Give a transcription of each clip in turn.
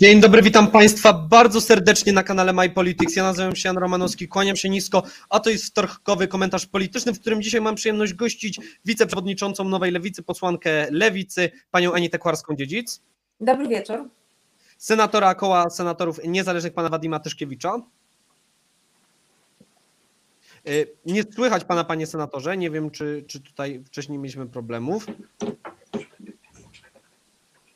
Dzień dobry, witam Państwa bardzo serdecznie na kanale My Politics. Ja nazywam się Jan Romanowski, kłaniam się nisko, a to jest wtorkowy komentarz polityczny, w którym dzisiaj mam przyjemność gościć wiceprzewodniczącą Nowej Lewicy, posłankę Lewicy, panią Anitę Kłarską-Dziedzic. Dobry wieczór. Senatora koła senatorów niezależnych pana Wadima Tyszkiewicza. Y, nie słychać pana, panie senatorze. Nie wiem, czy, czy tutaj wcześniej mieliśmy problemów.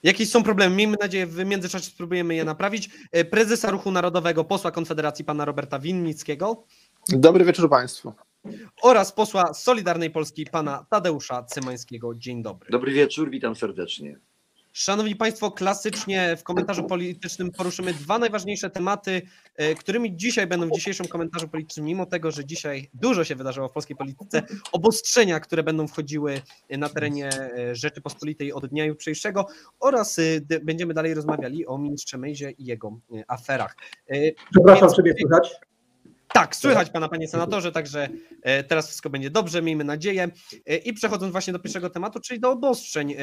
Jakieś są problemy? Miejmy nadzieję, w międzyczasie spróbujemy je naprawić. Y, prezesa Ruchu Narodowego, posła Konfederacji pana Roberta Winnickiego Dobry wieczór Państwu. oraz posła Solidarnej Polski pana Tadeusza Cymańskiego. Dzień dobry. Dobry wieczór, witam serdecznie. Szanowni Państwo, klasycznie w komentarzu politycznym poruszymy dwa najważniejsze tematy, e, którymi dzisiaj będą w dzisiejszym komentarzu politycznym, mimo tego, że dzisiaj dużo się wydarzyło w polskiej polityce, obostrzenia, które będą wchodziły na terenie e, Rzeczypospolitej od dnia jutrzejszego oraz e, będziemy dalej rozmawiali o ministrze Mejzie i jego aferach. Przepraszam, Więc- mnie słychać? tak, słychać pana, panie senatorze, także teraz wszystko będzie dobrze, miejmy nadzieję. I przechodząc właśnie do pierwszego tematu, czyli do obostrzeń.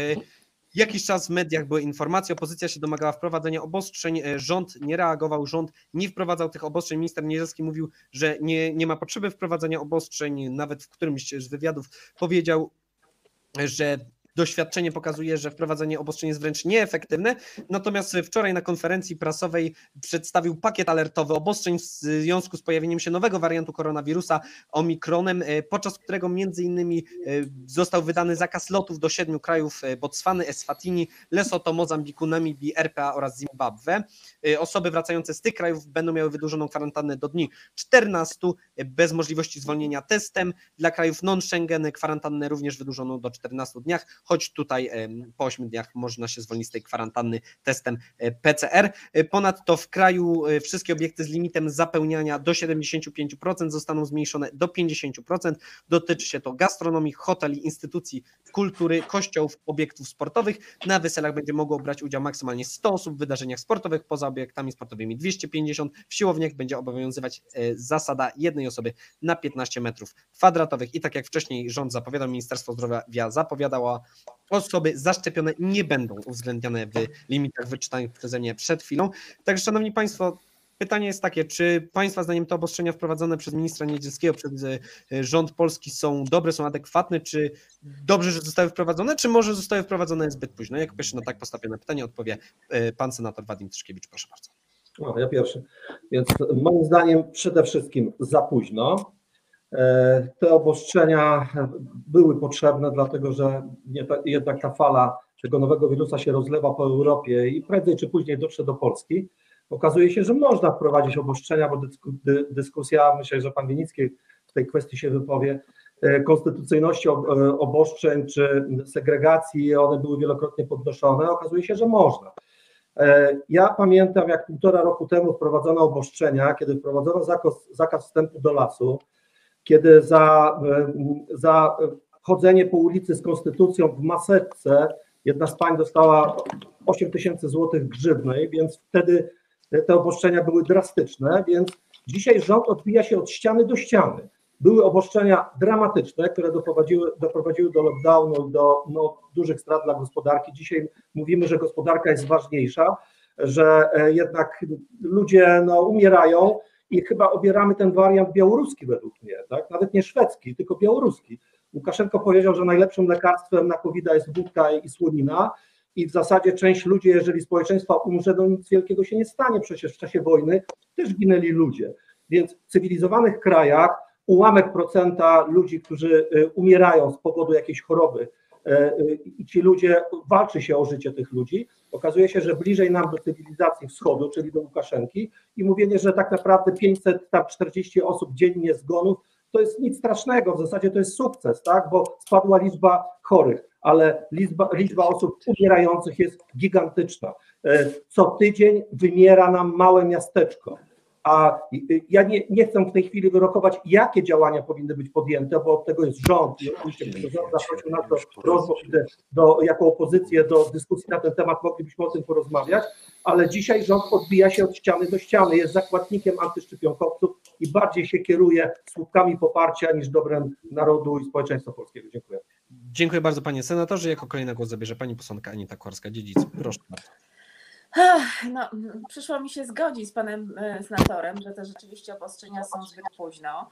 E, Jakiś czas w mediach były informacje, opozycja się domagała wprowadzenia obostrzeń, e, rząd nie reagował, rząd nie wprowadzał tych obostrzeń. Minister Niedzielski mówił, że nie, nie ma potrzeby wprowadzenia obostrzeń, nawet w którymś z wywiadów powiedział, że doświadczenie pokazuje, że wprowadzenie obostrzeń jest wręcz nieefektywne. Natomiast wczoraj na konferencji prasowej przedstawił pakiet alertowy obostrzeń w związku z pojawieniem się nowego wariantu koronawirusa Omikronem, e, podczas którego między innymi e, został wydany zakaz lotów do siedmiu krajów e, Botswany, Eswatini, Lesoto, Mozambiku, Namibii, RPA oraz Zimbabwe. Osoby wracające z tych krajów będą miały wydłużoną kwarantannę do dni 14 e, bez możliwości zwolnienia testem. Dla krajów non-Schengen kwarantannę również wydłużoną do 14 dniach, choć tutaj po 8 dniach można się zwolnić z tej kwarantanny testem e, PCR. E, Ponadto w kraju e, wszystkie obiekty z limitem zapełniania do 75% zostaną zmniejszone do 50%. Dotyczy się to gastronomii, hoteli, instytucji kultury, kościołów, obiektów sportowych. Na weselach będzie mogło brać udział maksymalnie 100 osób, w wydarzeniach sportowych poza obiektami sportowymi 250. W siłowniach będzie obowiązywać zasada jednej osoby na 15 metrów kwadratowych. I tak jak wcześniej rząd zapowiadał, Ministerstwo Zdrowia zapowiadała, osoby zaszczepione nie będą uwzględniane w limitach wyczytanych przeze mnie przed chwilą. Także, Szanowni Państwo, pytanie jest takie, czy Państwa zdaniem te obostrzenia wprowadzone przez ministra Niedzielskiego, przez e, rząd polski są dobre, są adekwatne, czy dobrze, że zostały wprowadzone, czy może zostały wprowadzone zbyt późno? Jak pierwszy na tak postawione pytanie odpowie e, pan senator Wadim Tyszkiewicz, proszę bardzo. O, ja pierwszy. Więc moim zdaniem przede wszystkim za późno. E, Te obostrzenia były potrzebne, dlatego że jednak ta fala tego nowego wirusa się rozlewa po Europie i prędzej czy później dotrze do Polski. Okazuje się, że można wprowadzić obostrzenia, bo dysku- dy- dyskusja, myślę, że pan Wienicki w tej kwestii się wypowie, e, konstytucyjności e, obostrzeń czy segregacji, one były wielokrotnie podnoszone. Okazuje się, że można. Ja pamiętam, jak półtora roku temu wprowadzono obostrzenia, kiedy wprowadzono zakaz, zakaz wstępu do lasu, kiedy za, za chodzenie po ulicy z konstytucją w maseczce jedna z pań dostała 8 tysięcy złotych grzywnej, więc wtedy te obostrzenia były drastyczne, więc dzisiaj rząd odbija się od ściany do ściany. Były obostrzenia dramatyczne, które doprowadziły, doprowadziły do lockdownu, do no, dużych strat dla gospodarki. Dzisiaj mówimy, że gospodarka jest ważniejsza, że e, jednak ludzie no, umierają i chyba obieramy ten wariant białoruski według mnie, tak? nawet nie szwedzki, tylko białoruski. Łukaszenko powiedział, że najlepszym lekarstwem na covid jest wódka i słonina i w zasadzie część ludzi, jeżeli społeczeństwa umrze, no nic wielkiego się nie stanie, przecież w czasie wojny też ginęli ludzie. Więc w cywilizowanych krajach ułamek procenta ludzi, którzy y, umierają z powodu jakiejś choroby i ci ludzie, walczy się o życie tych ludzi, okazuje się, że bliżej nam do cywilizacji wschodu, czyli do Łukaszenki i mówienie, że tak naprawdę 540 osób dziennie zgonów, to jest nic strasznego, w zasadzie to jest sukces, tak, bo spadła liczba chorych, ale liczba, liczba osób umierających jest gigantyczna. E, Co tydzień wymiera nam małe miasteczko. A y, ja nie, nie chcę w tej chwili wyrokować, jakie działania powinny być podjęte, bo od tego jest rząd i oczywiście gdyby rząd zaprosił nas do rozmów, do, jako opozycję do dyskusji na ten temat, moglibyśmy o tym porozmawiać, ale dzisiaj rząd odbija się od ściany do ściany, jest zakładnikiem antyszczepionkowców i bardziej się kieruje słupkami poparcia niż dobrem narodu i społeczeństwa polskiego. Dziękuję. Dziękuję bardzo panie senatorze. Jako kolejna głos zabierze pani posłanka Anita Kwarska-Dziedzic. Proszę bardzo. No, przyszło mi się zgodzić z panem e, senatorem, że te rzeczywiście obostrzenia są zbyt późno,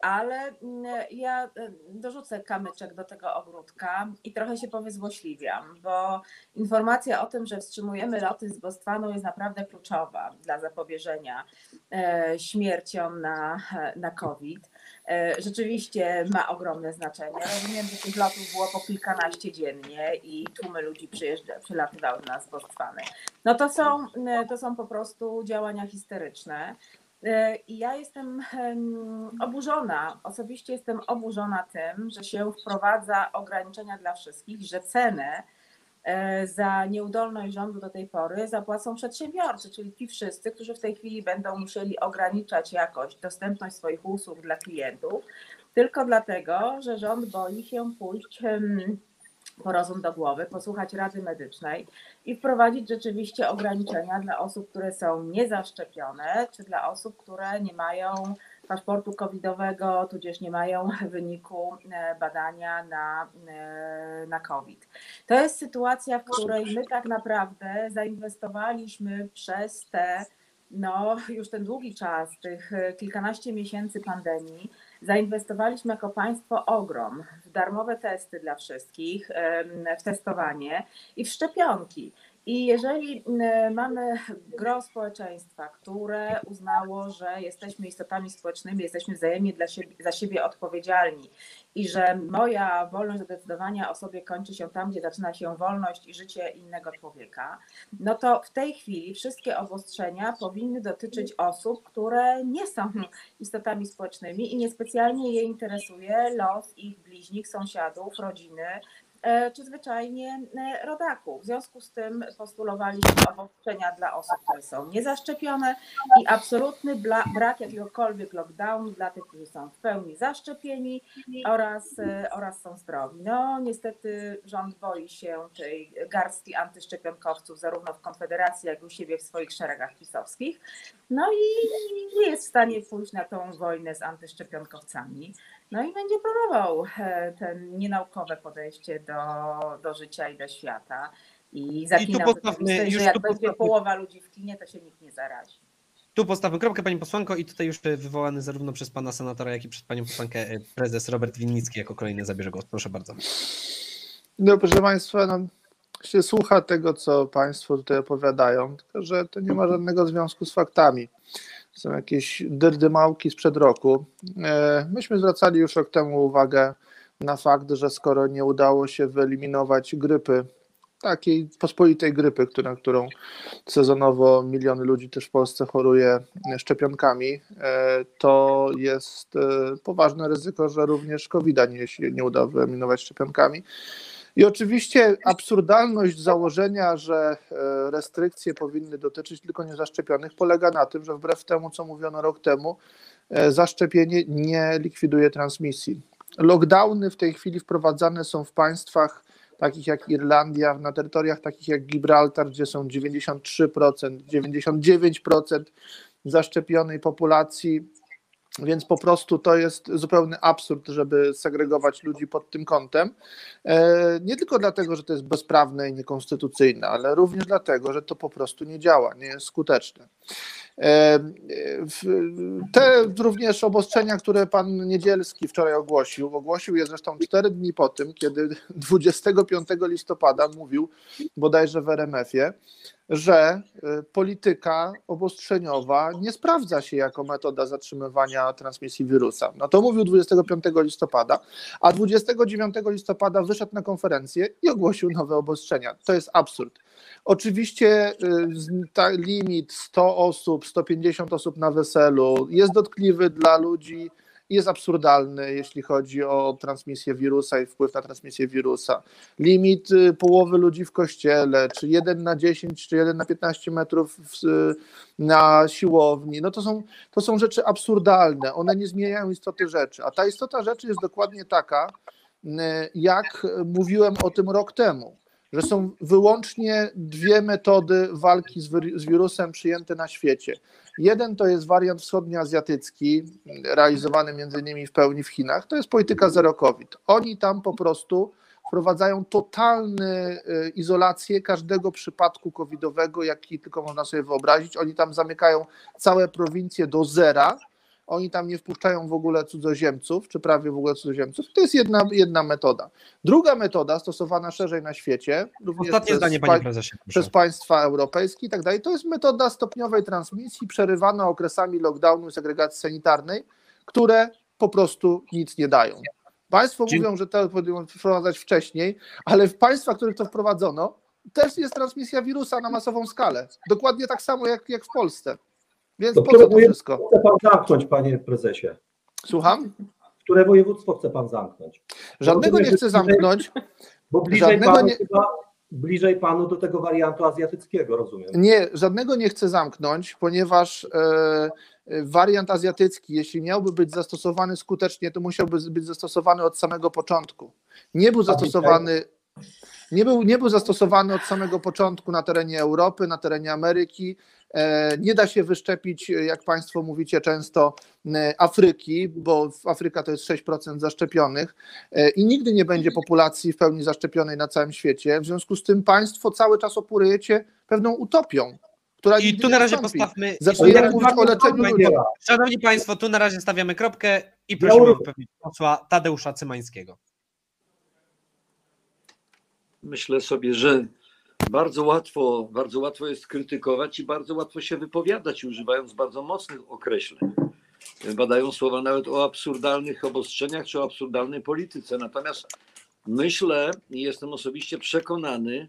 ale mm, ja e, dorzucę kamyczek do tego ogródka i trochę się powyzłośliwiam, bo informacja o tym, że wstrzymujemy loty z Bostwanu jest naprawdę kluczowa dla zapobieżenia e, śmierciom na, na COVID. E, Rzeczywiście ma ogromne znaczenie. Rozumiem, że tych lotów było po kilkanaście dziennie i tłumy ludzi przylatywały na z Bostwany. No to są, to są po prostu działania histeryczne. I ja jestem em, oburzona, osobiście jestem oburzona tym, że się wprowadza ograniczenia dla wszystkich, że cenę e, za nieudolność rządu do tej pory zapłacą przedsiębiorcy, czyli ci wszyscy, którzy w tej chwili będą musieli ograniczać jakość, dostępność swoich usług dla klientów, tylko dlatego, że rząd boi się pójść po rozum do głowy, posłuchać Rady Medycznej i wprowadzić rzeczywiście ograniczenia dla osób, które są niezaszczepione, czy dla osób, które nie mają paszportu covidowego, tudzież nie mają wyniku e, badania na, e, na COVID. To jest sytuacja, w której my tak naprawdę zainwestowaliśmy przez te, no już ten długi czas, tych e, kilkanaście miesięcy pandemii, zainwestowaliśmy jako państwo ogrom w darmowe testy dla wszystkich, w testowanie i w szczepionki. I jeżeli mamy gro społeczeństwa, które uznało, że jesteśmy istotami społecznymi, jesteśmy wzajemnie dla siebie, za siebie odpowiedzialni i że moja wolność do decydowania o sobie kończy się tam, gdzie zaczyna się wolność i życie innego człowieka, no to w tej chwili wszystkie obostrzenia powinny dotyczyć osób, które nie są istotami społecznymi i niespecjalnie je interesuje los ich bliźnich, sąsiadów, rodziny, czy zwyczajnie e, rodaków. W związku z tym postulowaliśmy obostrzenia dla osób, które są niezaszczepione i absolutny brak jakiegokolwiek lockdownu dla tych, którzy są w pełni zaszczepieni oraz, e, oraz są zdrowi. No niestety rząd boi się tej garstki antyszczepionkowców zarówno w Konfederacji, jak i u siebie w swoich szeregach pisowskich. No i nie jest w stanie pójść na tą wojnę z antyszczepionkowcami. No i będzie promował e, ten nienaukowe podejście do, do życia i do świata. I zapinał postawmy- rzeczywistość, już że jak tu będzie postawmy- połowa ludzi w kinie, to się nikt nie zarazi. Tu postawmy kropkę, pani posłanko, i tutaj już e, wywołany zarówno przez pana senatora, jak i przez panią posłankę e, prezes Robert Winnicki jako kolejny zabierze głos. Proszę bardzo. No proszę Państwa, no, się słucha tego, co Państwo tutaj opowiadają, tylko że to nie ma żadnego związku z faktami. Są jakieś dyrdymałki sprzed roku. E, Myśmy zwracali już rok temu uwagę na fakt, że skoro nie udało się wyeliminować grypy, takiej pospolitej grypy, która, którą sezonowo miliony ludzi też w Polsce choruje szczepionkami, e, to jest e, poważne ryzyko, że również COVID-a nie, nie uda wyeliminować szczepionkami. I oczywiście absurdalność założenia, że e, restrykcje powinny dotyczyć tylko niezaszczepionych, polega na tym, że wbrew temu, co mówiono rok temu, e, zaszczepienie nie likwiduje transmisji. Lockdowny w tej chwili wprowadzane są w państwach takich jak Irlandia, na terytoriach takich jak Gibraltar, gdzie są 93%, 99% zaszczepionej populacji. Więc po prostu to jest zupełny absurd, żeby segregować ludzi pod tym kątem. E, Nie tylko dlatego, że to jest bezprawne i niekonstytucyjne, ale również dlatego, że to po prostu nie działa, nie jest skuteczne. E, Te również obostrzenia, które pan Niedzielski wczoraj ogłosił, ogłosił je zresztą cztery dni po tym, kiedy 25 listopada mówił bodajże w RMF-ie, że y, polityka obostrzeniowa nie sprawdza się jako metoda zatrzymywania transmisji wirusa. No to mówił 25 listopada, a 29 listopada wyszedł na konferencję i ogłosił nowe obostrzenia. To jest absurd. Oczywiście y, limit 100 osób, 150 osób na weselu jest dotkliwy dla ludzi, jest absurdalny, jeśli chodzi o transmisję wirusa i wpływ na transmisję wirusa. Limit y, połowy ludzi w kościele, czy 1 na 10, czy 1 na 15 metrów w, y, na siłowni, no to są, to są rzeczy absurdalne, one nie zmieniają istoty rzeczy, a ta istota rzeczy jest dokładnie taka, jak mówiłem o tym rok temu, że są wyłącznie dwie metody walki z, wir- z wirusem przyjęte na świecie. Jeden to jest wariant wschodnioazjatycki, realizowany między innymi w pełni w Chinach, to jest polityka zero COVID. Oni tam po prostu wprowadzają totalny y, izolację każdego przypadku covidowego, jaki tylko można sobie wyobrazić. Oni tam zamykają całe prowincje do zera. Oni tam nie wpuszczają w ogóle cudzoziemców, czy prawie w ogóle cudzoziemców. To jest jedna, jedna metoda. Druga metoda, stosowana szerzej na świecie, również Ostatnie przez zdanie, panie prezesie. przez państwa europejskie i tak dalej. To jest metoda stopniowej transmisji przerywana okresami lockdownu i segregacji sanitarnej, które po prostu nic nie dają. Państwo Dzień- mówią, że to powinno wprowadzać wcześniej, ale w państwach, w których to wprowadzono, też jest transmisja wirusa na masową skalę. Dokładnie tak samo jak, jak w Polsce. Więc To po co to wszystko? Chce pan zamknąć, panie prezesie? Słucham? Które województwo chce pan zamknąć? Żadnego nie chcę zamknąć. Bo bliżej Żadnego panu, nie- chyba, bliżej panu do tego wariantu azjatyckiego, rozumiem. Nie, żadnego nie chcę zamknąć, ponieważ e, wariant azjatycki, jeśli miałby być zastosowany skutecznie, to musiałby być zastosowany od samego początku. Nie był zastosowany. Nie był, nie był zastosowany od samego początku na terenie Europy, na terenie Ameryki. E, Nie da się wyszczepić, jak Państwo mówicie często, e, Afryki, bo w Afryka to jest 6% zaszczepionych e, i nigdy nie będzie populacji w pełni zaszczepionej na całym świecie. W związku z tym Państwo cały czas operujecie pewną utopią, która I tu nie na razie nastąpi. postawmy. i tu Zaczniemy na razie- mówić o leczeniu. Szanowni Państwo, tu na razie stawiamy kropkę i prosimy o wypowiedź posła Tadeusza Cymańskiego. Myślę sobie, że bardzo łatwo, bardzo łatwo jest krytykować i bardzo łatwo się wypowiadać, używając bardzo mocnych określeń. Badają słowa nawet o absurdalnych obostrzeniach czy o absurdalnej polityce. Natomiast myślę i jestem osobiście przekonany,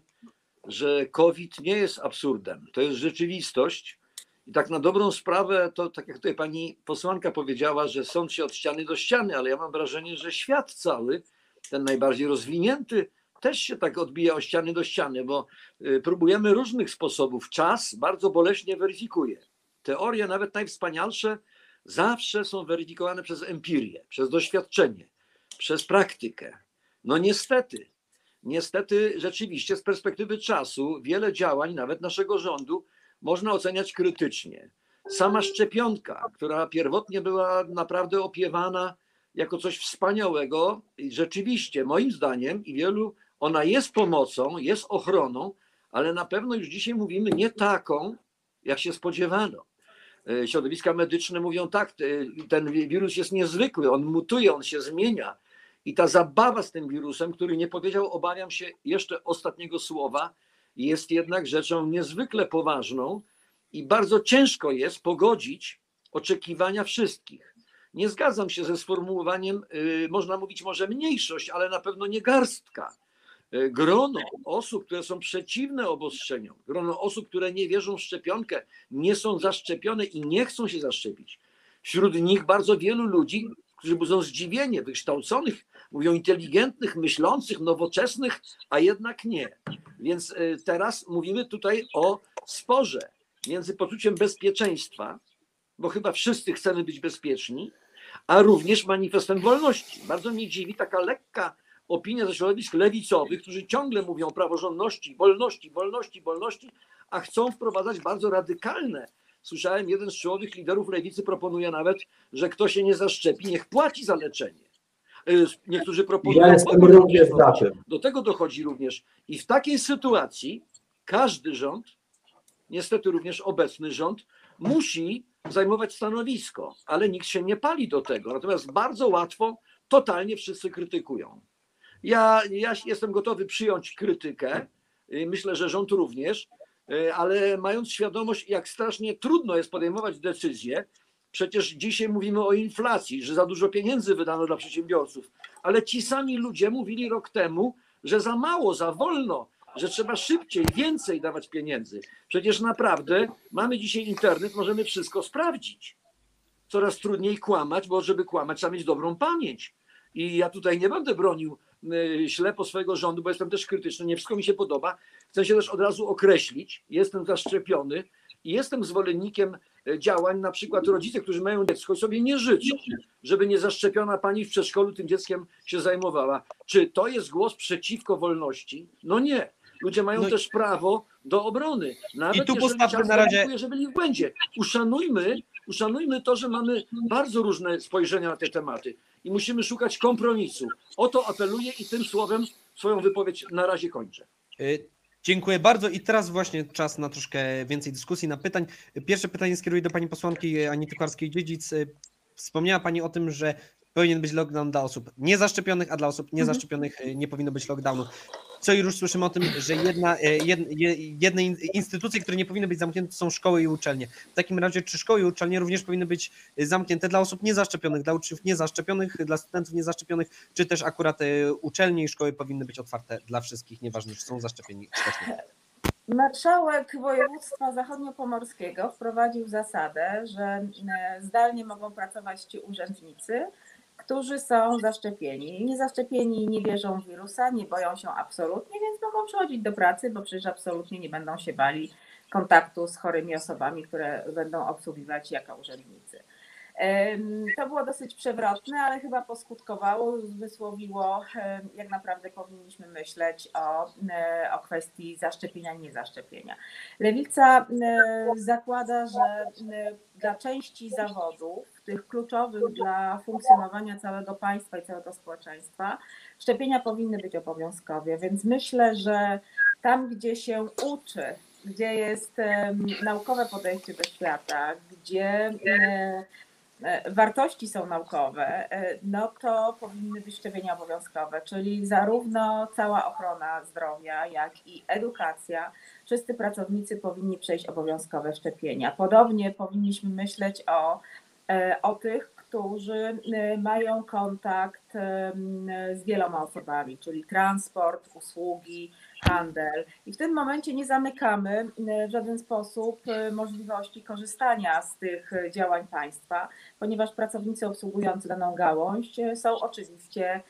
że COVID nie jest absurdem. To jest rzeczywistość. I tak na dobrą sprawę, to tak jak tutaj pani posłanka powiedziała, że sąd się od ściany do ściany, ale ja mam wrażenie, że świat cały, ten najbardziej rozwinięty, też się tak odbija o ściany do ściany, bo y, próbujemy różnych sposobów. Czas bardzo boleśnie weryfikuje. Teorie, nawet najwspanialsze, zawsze są weryfikowane przez empirię, przez doświadczenie, przez praktykę. No niestety, niestety rzeczywiście z perspektywy czasu wiele działań, nawet naszego rządu, można oceniać krytycznie. Sama szczepionka, która pierwotnie była naprawdę opiewana jako coś wspaniałego, rzeczywiście, moim zdaniem, i wielu, ona jest pomocą, jest ochroną, ale na pewno już dzisiaj mówimy nie taką, jak się spodziewano. E, Środowiska medyczne mówią tak, te- ten wi- wirus jest niezwykły, on mutuje, on się zmienia. I ta zabawa z tym wirusem, który nie powiedział, obawiam się jeszcze ostatniego słowa, jest jednak rzeczą niezwykle poważną i bardzo ciężko jest pogodzić oczekiwania wszystkich. Nie zgadzam się ze sformułowaniem, y, można mówić może mniejszość, ale na pewno nie garstka. Y, Grono osób, które są przeciwne obostrzeniom, grono osób, które nie wierzą w szczepionkę, nie są zaszczepione i nie chcą się zaszczepić. Wśród nich bardzo wielu ludzi, którzy budzą zdziwienie, wykształconych, mówią inteligentnych, myślących, nowoczesnych, a jednak nie. Więc y, teraz mówimy tutaj o sporze między poczuciem bezpieczeństwa, bo chyba wszyscy chcemy być bezpieczni, a również manifestem wolności. Bardzo mnie dziwi taka lekka opinia ze środowisk lewicowych, którzy ciągle mówią o praworządności, wolności, wolności, wolności, a chcą wprowadzać bardzo radykalne. Słyszałem, jeden z czołowych liderów lewicy proponuje nawet, że kto się nie zaszczepi, niech płaci za leczenie. Y, Niektórzy proponują. Ja jestem również do za tym. do tego dochodzi również. I w takiej sytuacji każdy rząd, niestety również obecny rząd, musi zajmować stanowisko, ale nikt się nie pali do tego. Natomiast bardzo łatwo, totalnie wszyscy krytykują. Ja, ja jestem gotowy przyjąć krytykę, y, myślę, że rząd również, y, ale mając świadomość, jak strasznie trudno jest podejmować decyzje, przecież dzisiaj mówimy o inflacji, że za dużo pieniędzy wydano dla przedsiębiorców, ale ci sami ludzie mówili rok temu, że za mało, za wolno, że trzeba szybciej, więcej dawać pieniędzy. Przecież naprawdę mamy dzisiaj internet, możemy wszystko sprawdzić. Coraz trudniej kłamać, bo żeby kłamać, trzeba mieć dobrą pamięć. I ja tutaj nie będę bronił y, ślepo swojego rządu, bo jestem też krytyczny, nie wszystko mi się podoba. Chcę się też od razu określić, jestem zaszczepiony i jestem zwolennikiem y, działań, na przykład rodzice, którzy mają dziecko sobie nie życzą, żeby niezaszczepiona pani w przedszkolu tym dzieckiem się zajmowała. Czy to jest głos przeciwko wolności? No nie. Ludzie mają No i- też prawo do obrony. Nawet I tu postawmy na razie- gwarantuje, że byli w błędzie. Uszanujmy uszanujmy to, że mamy bardzo różne spojrzenia na te tematy i musimy szukać kompromisu. O to apeluję i tym słowem swoją wypowiedź na razie kończę. Y, Dziękuję bardzo i teraz właśnie czas na troszkę więcej dyskusji, na pytań. Pierwsze pytanie skieruję do pani posłanki Anity Kwarskiej-Dziedzic. Y, Wspomniała pani o tym, że powinien być lockdown dla osób niezaszczepionych, a dla osób niezaszczepionych y, nie powinno być lockdownu. Co już słyszymy o tym, że jedna, jed, je- jedne in- instytucje, które nie powinny być zamknięte, są szkoły i uczelnie. W takim razie, czy szkoły i uczelnie również powinny być y, zamknięte dla osób niezaszczepionych, dla uczniów niezaszczepionych, dla studentów niezaszczepionych, czy też akurat y, uczelnie i szkoły powinny być otwarte dla wszystkich, nieważne czy są zaszczepieni. Marszałek województwa zachodniopomorskiego wprowadził zasadę, że e, zdalnie mogą pracować ci urzędnicy, którzy są zaszczepieni. Niezaszczepieni nie wierzą w wirusa, nie boją się absolutnie, więc mogą przychodzić do pracy, bo przecież absolutnie nie będą się bali kontaktu z chorymi osobami, które będą obsługiwać jako urzędnicy. To było dosyć przewrotne, ale chyba poskutkowało, wysłowiło, jak naprawdę powinniśmy myśleć o, e, o kwestii zaszczepienia i niezaszczepienia. Lewica e, zakłada, że e, dla części zawodów, tych kluczowych dla funkcjonowania całego państwa i całego społeczeństwa, szczepienia powinny być obowiązkowe, więc myślę, że tam, gdzie się uczy, gdzie jest naukowe podejście do świata, gdzie e, e, wartości są naukowe, e, no to powinny być szczepienia obowiązkowe, czyli zarówno cała ochrona zdrowia, jak i edukacja, wszyscy pracownicy powinni przejść obowiązkowe szczepienia. Podobnie powinniśmy myśleć o, o tych, którzy e, mają kontakt z wieloma osobami, czyli transport, usługi, handel. I w tym momencie nie zamykamy e, w żaden sposób e, możliwości korzystania z tych e, działań państwa, ponieważ pracownicy obsługujący daną gałąź są oczywiście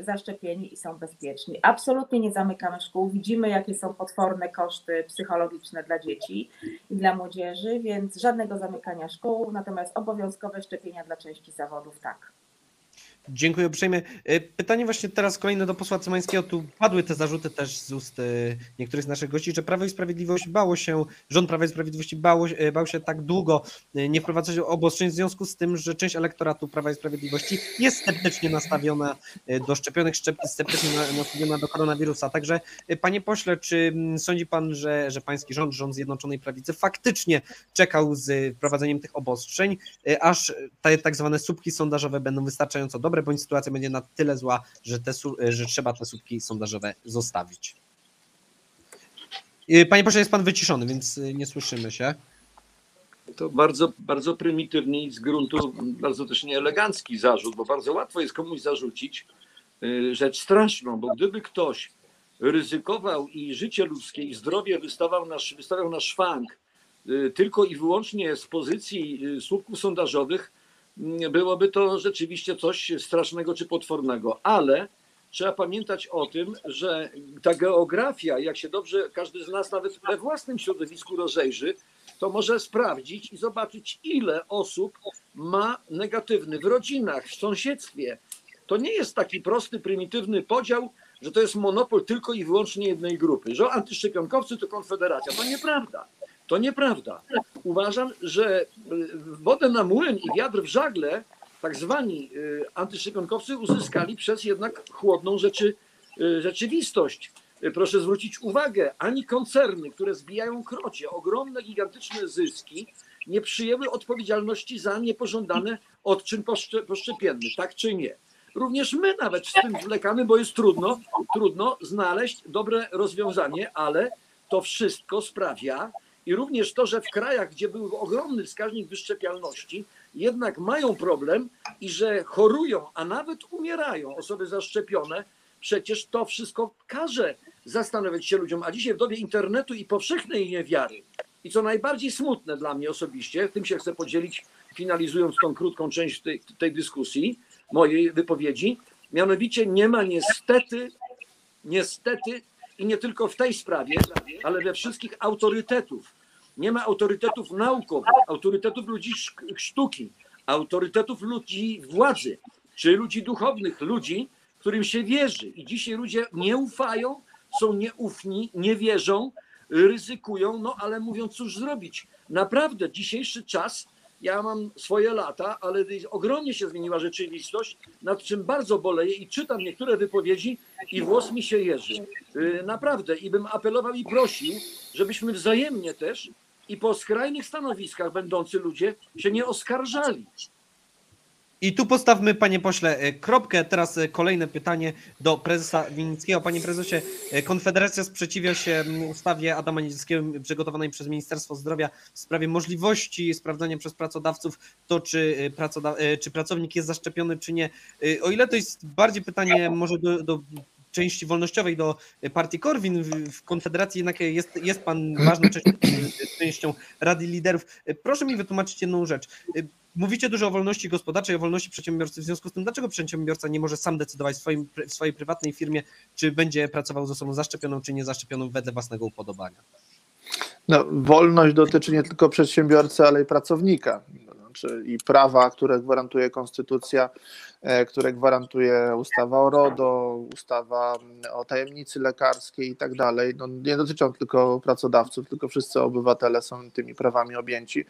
zaszczepieni i są bezpieczni. Absolutnie nie zamykamy szkół. Widzimy, jakie są potworne koszty psychologiczne dla dzieci i dla młodzieży, więc żadnego zamykania szkół, natomiast obowiązkowe szczepienia dla części zawodów tak. Dziękuję uprzejmie. E, Pytanie właśnie teraz kolejne do posła Cymańskiego. Tu padły te zarzuty też z ust e, niektórych z naszych gości, że Prawo i Sprawiedliwość bało się, rząd Prawa i Sprawiedliwości bało, e, bał się tak długo nie wprowadzać obostrzeń w związku z tym, że część elektoratu Prawa i Sprawiedliwości jest sceptycznie nastawiona do szczepionek, szczep- sceptycznie na- nastawiona do koronawirusa. Także panie pośle, czy sądzi pan, że, że pański rząd, rząd Zjednoczonej Prawicy faktycznie czekał z wprowadzeniem tych obostrzeń, aż te tak zwane słupki sondażowe będą wystarczająco dobre, bądź sytuacja będzie na tyle zła, że, te, su- że trzeba te słupki sondażowe zostawić. E, Panie pośle, jest pan wyciszony, więc e, nie słyszymy się. To bardzo, bardzo prymitywny i z gruntu bardzo też nieelegancki zarzut, bo bardzo łatwo jest komuś zarzucić rzecz straszną, bo gdyby ktoś ryzykował i życie ludzkie, i zdrowie wystawał na, wystawiał na szwank tylko i wyłącznie z pozycji słupków sondażowych, byłoby to rzeczywiście coś strasznego czy potwornego. Ale trzeba pamiętać o tym, że ta geografia, jak się dobrze każdy z nas nawet we własnym środowisku rozejrzy, to może sprawdzić i zobaczyć, ile osób ma negatywny w rodzinach, w sąsiedztwie. To nie jest taki prosty, prymitywny podział, że to jest monopol tylko i wyłącznie jednej grupy, że antyszczepionkowcy to konfederacja. To nieprawda. To nieprawda. Uważam, że y, wodę na młyn i wiatr w żagle tak zwani y, antyszczepionkowcy uzyskali przez jednak chłodną rzeczy, y, rzeczywistość. Proszę zwrócić uwagę, ani koncerny, które zbijają krocie, ogromne, gigantyczne zyski, nie przyjęły odpowiedzialności za niepożądany odczyn poszcze- poszczepienny, tak czy nie. Również my nawet z tym zwlekamy, bo jest trudno, trudno znaleźć dobre rozwiązanie, ale to wszystko sprawia i również to, że w krajach, gdzie był ogromny wskaźnik wyszczepialności, jednak mają problem i że chorują, a nawet umierają osoby zaszczepione, przecież to wszystko każe zastanawiać się ludziom. A dzisiaj w dobie internetu i powszechnej niewiary, i co najbardziej smutne dla mnie osobiście, tym się chcę podzielić, finalizując tą krótką część tej, tej dyskusji, mojej wypowiedzi, mianowicie nie ma niestety, niestety i nie tylko w tej sprawie, ale we wszystkich autorytetów. Nie ma autorytetów naukowych, autorytetów ludzi sztuki, autorytetów ludzi władzy, czy ludzi duchownych, ludzi, którym się wierzy. I dzisiaj ludzie nie ufają, są nieufni, nie wierzą, ryzykują, no ale mówią, cóż zrobić. Naprawdę dzisiejszy czas Ja mam swoje lata, ale ogromnie się zmieniła rzeczywistość, nad czym bardzo boleję i czytam niektóre wypowiedzi i włos mi się jeży. Y, Naprawdę. I bym apelował i prosił, żebyśmy wzajemnie też i po skrajnych stanowiskach będący ludzie się nie oskarżali. I tu postawmy, panie pośle, e, kropkę. Teraz e, kolejne pytanie do prezesa Winnickiego. Panie prezesie, e, Konfederacja sprzeciwia się ustawie Adama Niedzielskiego przygotowanej przez Ministerstwo Zdrowia w sprawie możliwości sprawdzania przez pracodawców to, czy, pracoda- czy pracownik jest zaszczepiony, czy nie. O ile to jest bardziej pytanie może do, do części wolnościowej, do partii Korwin, w, Konfederacji jednak jest, jest pan ważną częścią, Rady Liderów. Proszę mi wytłumaczyć jedną rzecz. Mówicie dużo o wolności gospodarczej, o wolności przedsiębiorcy. W związku z tym, dlaczego przedsiębiorca nie może sam decydować w, swoim, w swojej prywatnej firmie, czy będzie pracował z osobą zaszczepioną, czy niezaszczepioną wedle własnego upodobania? No, wolność dotyczy nie tylko przedsiębiorcy, ale i pracownika. Znaczy, I prawa, które gwarantuje konstytucja, e, które gwarantuje ustawa o RODO, ustawa o tajemnicy lekarskiej i tak dalej, no, nie dotyczą tylko pracodawców, tylko wszyscy obywatele są tymi prawami objęci,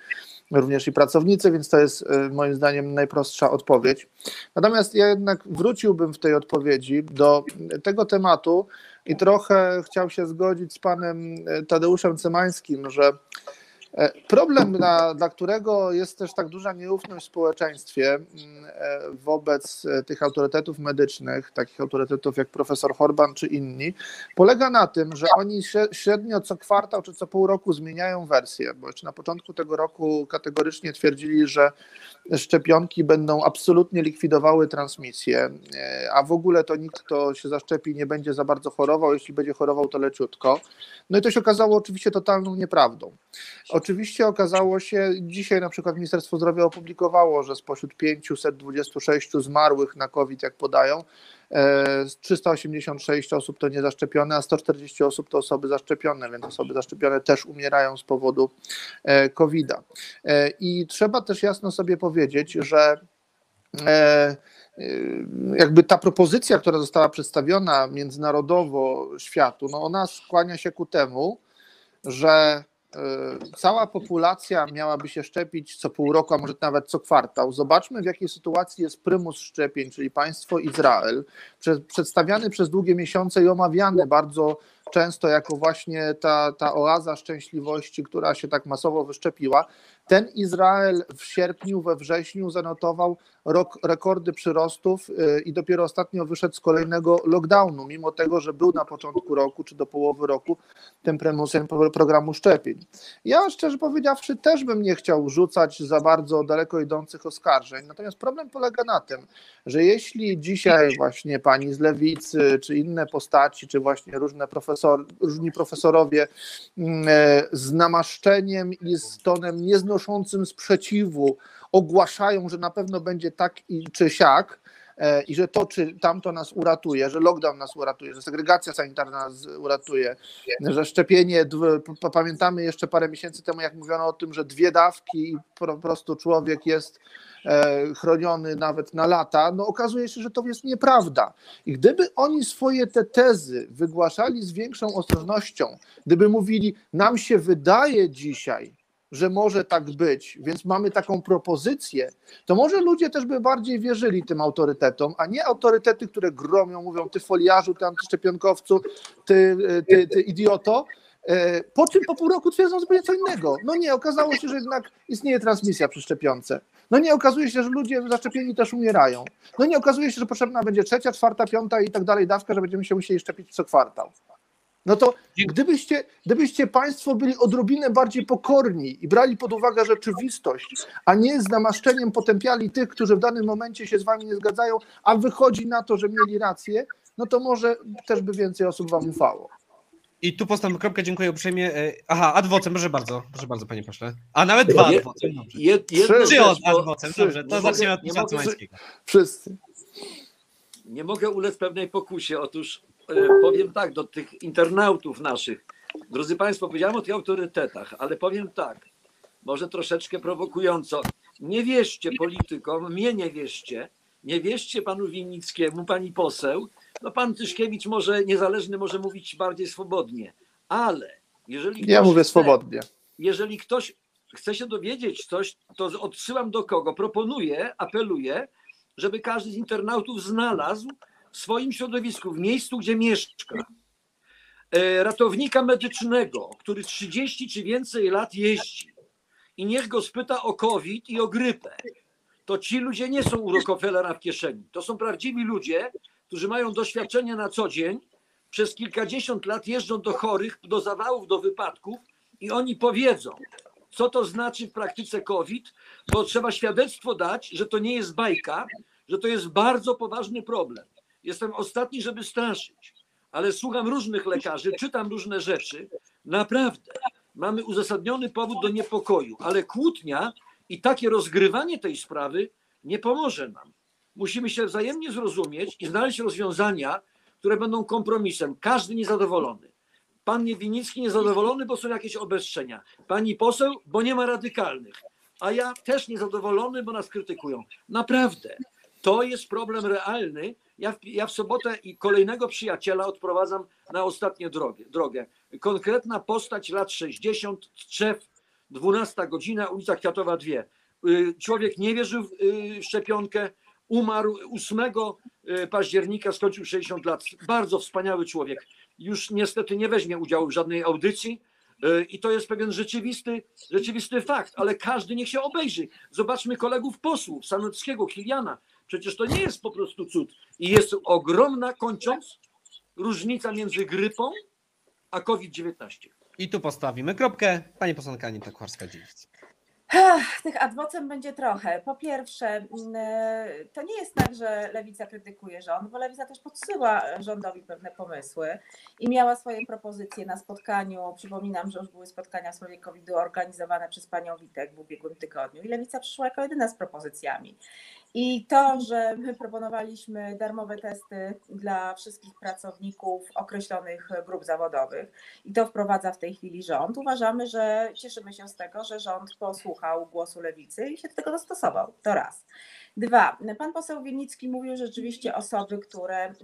również i pracownicy, więc to jest e, moim zdaniem najprostsza odpowiedź. Natomiast ja jednak wróciłbym w tej odpowiedzi do tego tematu, i trochę chciał się zgodzić z panem e, Tadeuszem Cymańskim, że problem, dla, dla którego jest też tak duża nieufność w społeczeństwie mm, e, wobec e, tych autorytetów medycznych, takich autorytetów jak profesor Horban czy inni, polega na tym, że oni śre- średnio co kwartał czy co pół roku zmieniają wersję, bo jeszcze na początku tego roku kategorycznie twierdzili, że szczepionki będą absolutnie likwidowały transmisję, e, a w ogóle to nikt, kto się zaszczepi, nie będzie za bardzo chorował, jeśli będzie chorował, to leciutko. No i to się okazało oczywiście totalną nieprawdą. Oczywiście okazało się, dzisiaj na przykład Ministerstwo Zdrowia opublikowało, że spośród 526 zmarłych na COVID, jak podają, e, 386 osób to niezaszczepione, a 140 osób to osoby zaszczepione, więc osoby zaszczepione też umierają z powodu e, COVID-a. E, I trzeba też jasno sobie powiedzieć, że e, jakby ta propozycja, która została przedstawiona międzynarodowo światu, no ona skłania się ku temu, że cała populacja miałaby się szczepić co pół roku, a może nawet co kwartał. Zobaczmy, w jakiej sytuacji jest prymus szczepień, czyli państwo Izrael, prze- przedstawiany przez długie miesiące i omawiany bardzo często jako właśnie ta, ta oaza szczęśliwości, która się tak masowo wyszczepiła. Ten Izrael w sierpniu, we wrześniu zanotował rok, rekordy przyrostów y, i dopiero ostatnio wyszedł z kolejnego lockdownu, mimo tego, że był na początku roku czy do połowy roku tym prymusem pro- programu szczepień. Ja szczerze powiedziawszy też bym nie chciał rzucać za bardzo daleko idących oskarżeń, natomiast problem polega na tym, że jeśli dzisiaj właśnie pani z lewicy, czy inne postaci, czy właśnie różne profesor, różni profesorowie mm, e, z namaszczeniem i z tonem nieznoszącym sprzeciwu ogłaszają, że na pewno będzie tak i czy siak, i że to czy tamto nas uratuje, że lockdown nas uratuje, że segregacja sanitarna nas uratuje, że szczepienie, pamiętamy jeszcze parę miesięcy temu, jak mówiono o tym, że dwie dawki i po prostu człowiek jest e, chroniony nawet na lata, no okazuje się, że to jest nieprawda. I gdyby oni swoje te tezy wygłaszali z większą ostrożnością, gdyby mówili, nam się wydaje dzisiaj, że może tak być, więc mamy taką propozycję, to może ludzie też by bardziej wierzyli tym autorytetom, a nie autorytety, które gromią, mówią ty foliarzu, ty antyszczepionkowcu, ty, ty, ty idioto, E, po czym po pół roku twierdzą zupełnie co innego. No nie, okazało się, że jednak istnieje transmisja przy szczepionce. No nie, okazuje się, że ludzie zaszczepieni też umierają. No nie, okazuje się, że potrzebna będzie trzecia, czwarta, piąta i tak dalej dawka, że będziemy się musieli szczepić co kwartał. No to gdybyście, gdybyście Państwo byli odrobinę bardziej pokorni i brali pod uwagę rzeczywistość, a nie z namaszczeniem potępiali tych, którzy w danym momencie się z Wami nie zgadzają, a wychodzi na to, że mieli rację, no to może też by więcej osób Wam ufało. I tu postawmy kropkę, dziękuję uprzejmie. E, Aha, adwocem, proszę bardzo, proszę bardzo, panie pośle. A nawet dwa Je- adwocem, dobrze. Trzy od bo adwocem, trzy. dobrze, to zaczniemy od Cymańskiego. Wszyscy. nie mogę ulec pewnej pokusie. Otóż powiem tak do tych internautów naszych. Drodzy Państwo, powiedziałem o tych autorytetach, ale powiem tak, może troszeczkę prowokująco. Nie wierzcie politykom, mnie nie wierzcie, nie wierzcie panu Winnickiemu, pani poseł. No pan Tyszkiewicz może, niezależny może mówić bardziej swobodnie, ale jeżeli Ja mówię chce- swobodnie. jeżeli ktoś chce się dowiedzieć coś, to odsyłam do kogo? Proponuję, apeluję, żeby każdy z internautów znalazł w swoim środowisku, w miejscu, gdzie mieszka, e, ratownika medycznego, który 30 czy więcej lat jeździ i niech go spyta o COVID i o grypę. To ci ludzie nie są u Rockefellera w kieszeni. To są prawdziwi ludzie, którzy mają doświadczenie na co dzień, przez kilkadziesiąt lat jeżdżą do chorych, do zawałów, do wypadków i oni powiedzą, co to znaczy w praktyce COVID, bo trzeba świadectwo dać, że to nie jest bajka, że to jest bardzo poważny problem. Jestem ostatni, żeby straszyć, ale słucham różnych lekarzy, czytam różne rzeczy. Naprawdę mamy uzasadniony powód do niepokoju, ale kłótnia i takie rozgrywanie tej sprawy nie pomoże nam. Musimy się wzajemnie zrozumieć i znaleźć rozwiązania, które będą kompromisem. Każdy niezadowolony. Pan Niewinicki niezadowolony, bo są jakieś obostrzenia. Pani poseł, bo nie ma radykalnych. A ja też niezadowolony, bo nas krytykują. Naprawdę. To jest problem realny. Ja w, ja w sobotę i kolejnego przyjaciela odprowadzam na ostatnią drogę. drogę. Konkretna postać lat 60, Trzew, 12 godzina, ulica Kwiatowa 2. Y, Człowiek nie wierzył w y, szczepionkę, umarł 8 y, października, skończył 60 lat. Bardzo wspaniały człowiek. Już niestety nie weźmie udziału w żadnej audycji. I to jest pewien rzeczywisty, rzeczywisty fakt, ale każdy niech się obejrzy. Zobaczmy kolegów posłów, Sanockiego, Kiliana. Przecież to nie jest po prostu cud. I jest ogromna, kończąc, różnica między grypą a COVID-19. I tu postawimy kropkę. Pani posłanka Anita Kucharska-Dziewic. Tych adwocem będzie trochę. Po pierwsze, mm, to nie jest tak, że lewica krytykuje rząd, bo lewica też podsyła rządowi pewne pomysły i miała swoje propozycje na spotkaniu. Przypominam, że już były spotkania w sprawie COVID-u organizowane przez panią Witek w ubiegłym tygodniu i lewica przyszła jako jedyna z propozycjami. I to, że my proponowaliśmy darmowe testy dla wszystkich pracowników określonych grup zawodowych i to wprowadza w tej chwili rząd, uważamy, że cieszymy się z tego, że rząd posłuchał głosu lewicy i się do tego dostosował. To raz. Dwa, pan poseł Winnicki mówił, że rzeczywiście osoby, które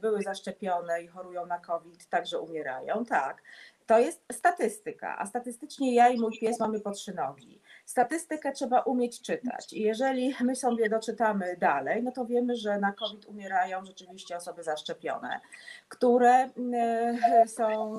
były zaszczepione i chorują na COVID, także umierają. Tak, to jest statystyka, a statystycznie ja i mój pies mamy po trzy nogi. Statystykę trzeba umieć czytać. I jeżeli my sobie doczytamy dalej, no to wiemy, że na COVID umierają rzeczywiście osoby zaszczepione, które mm, są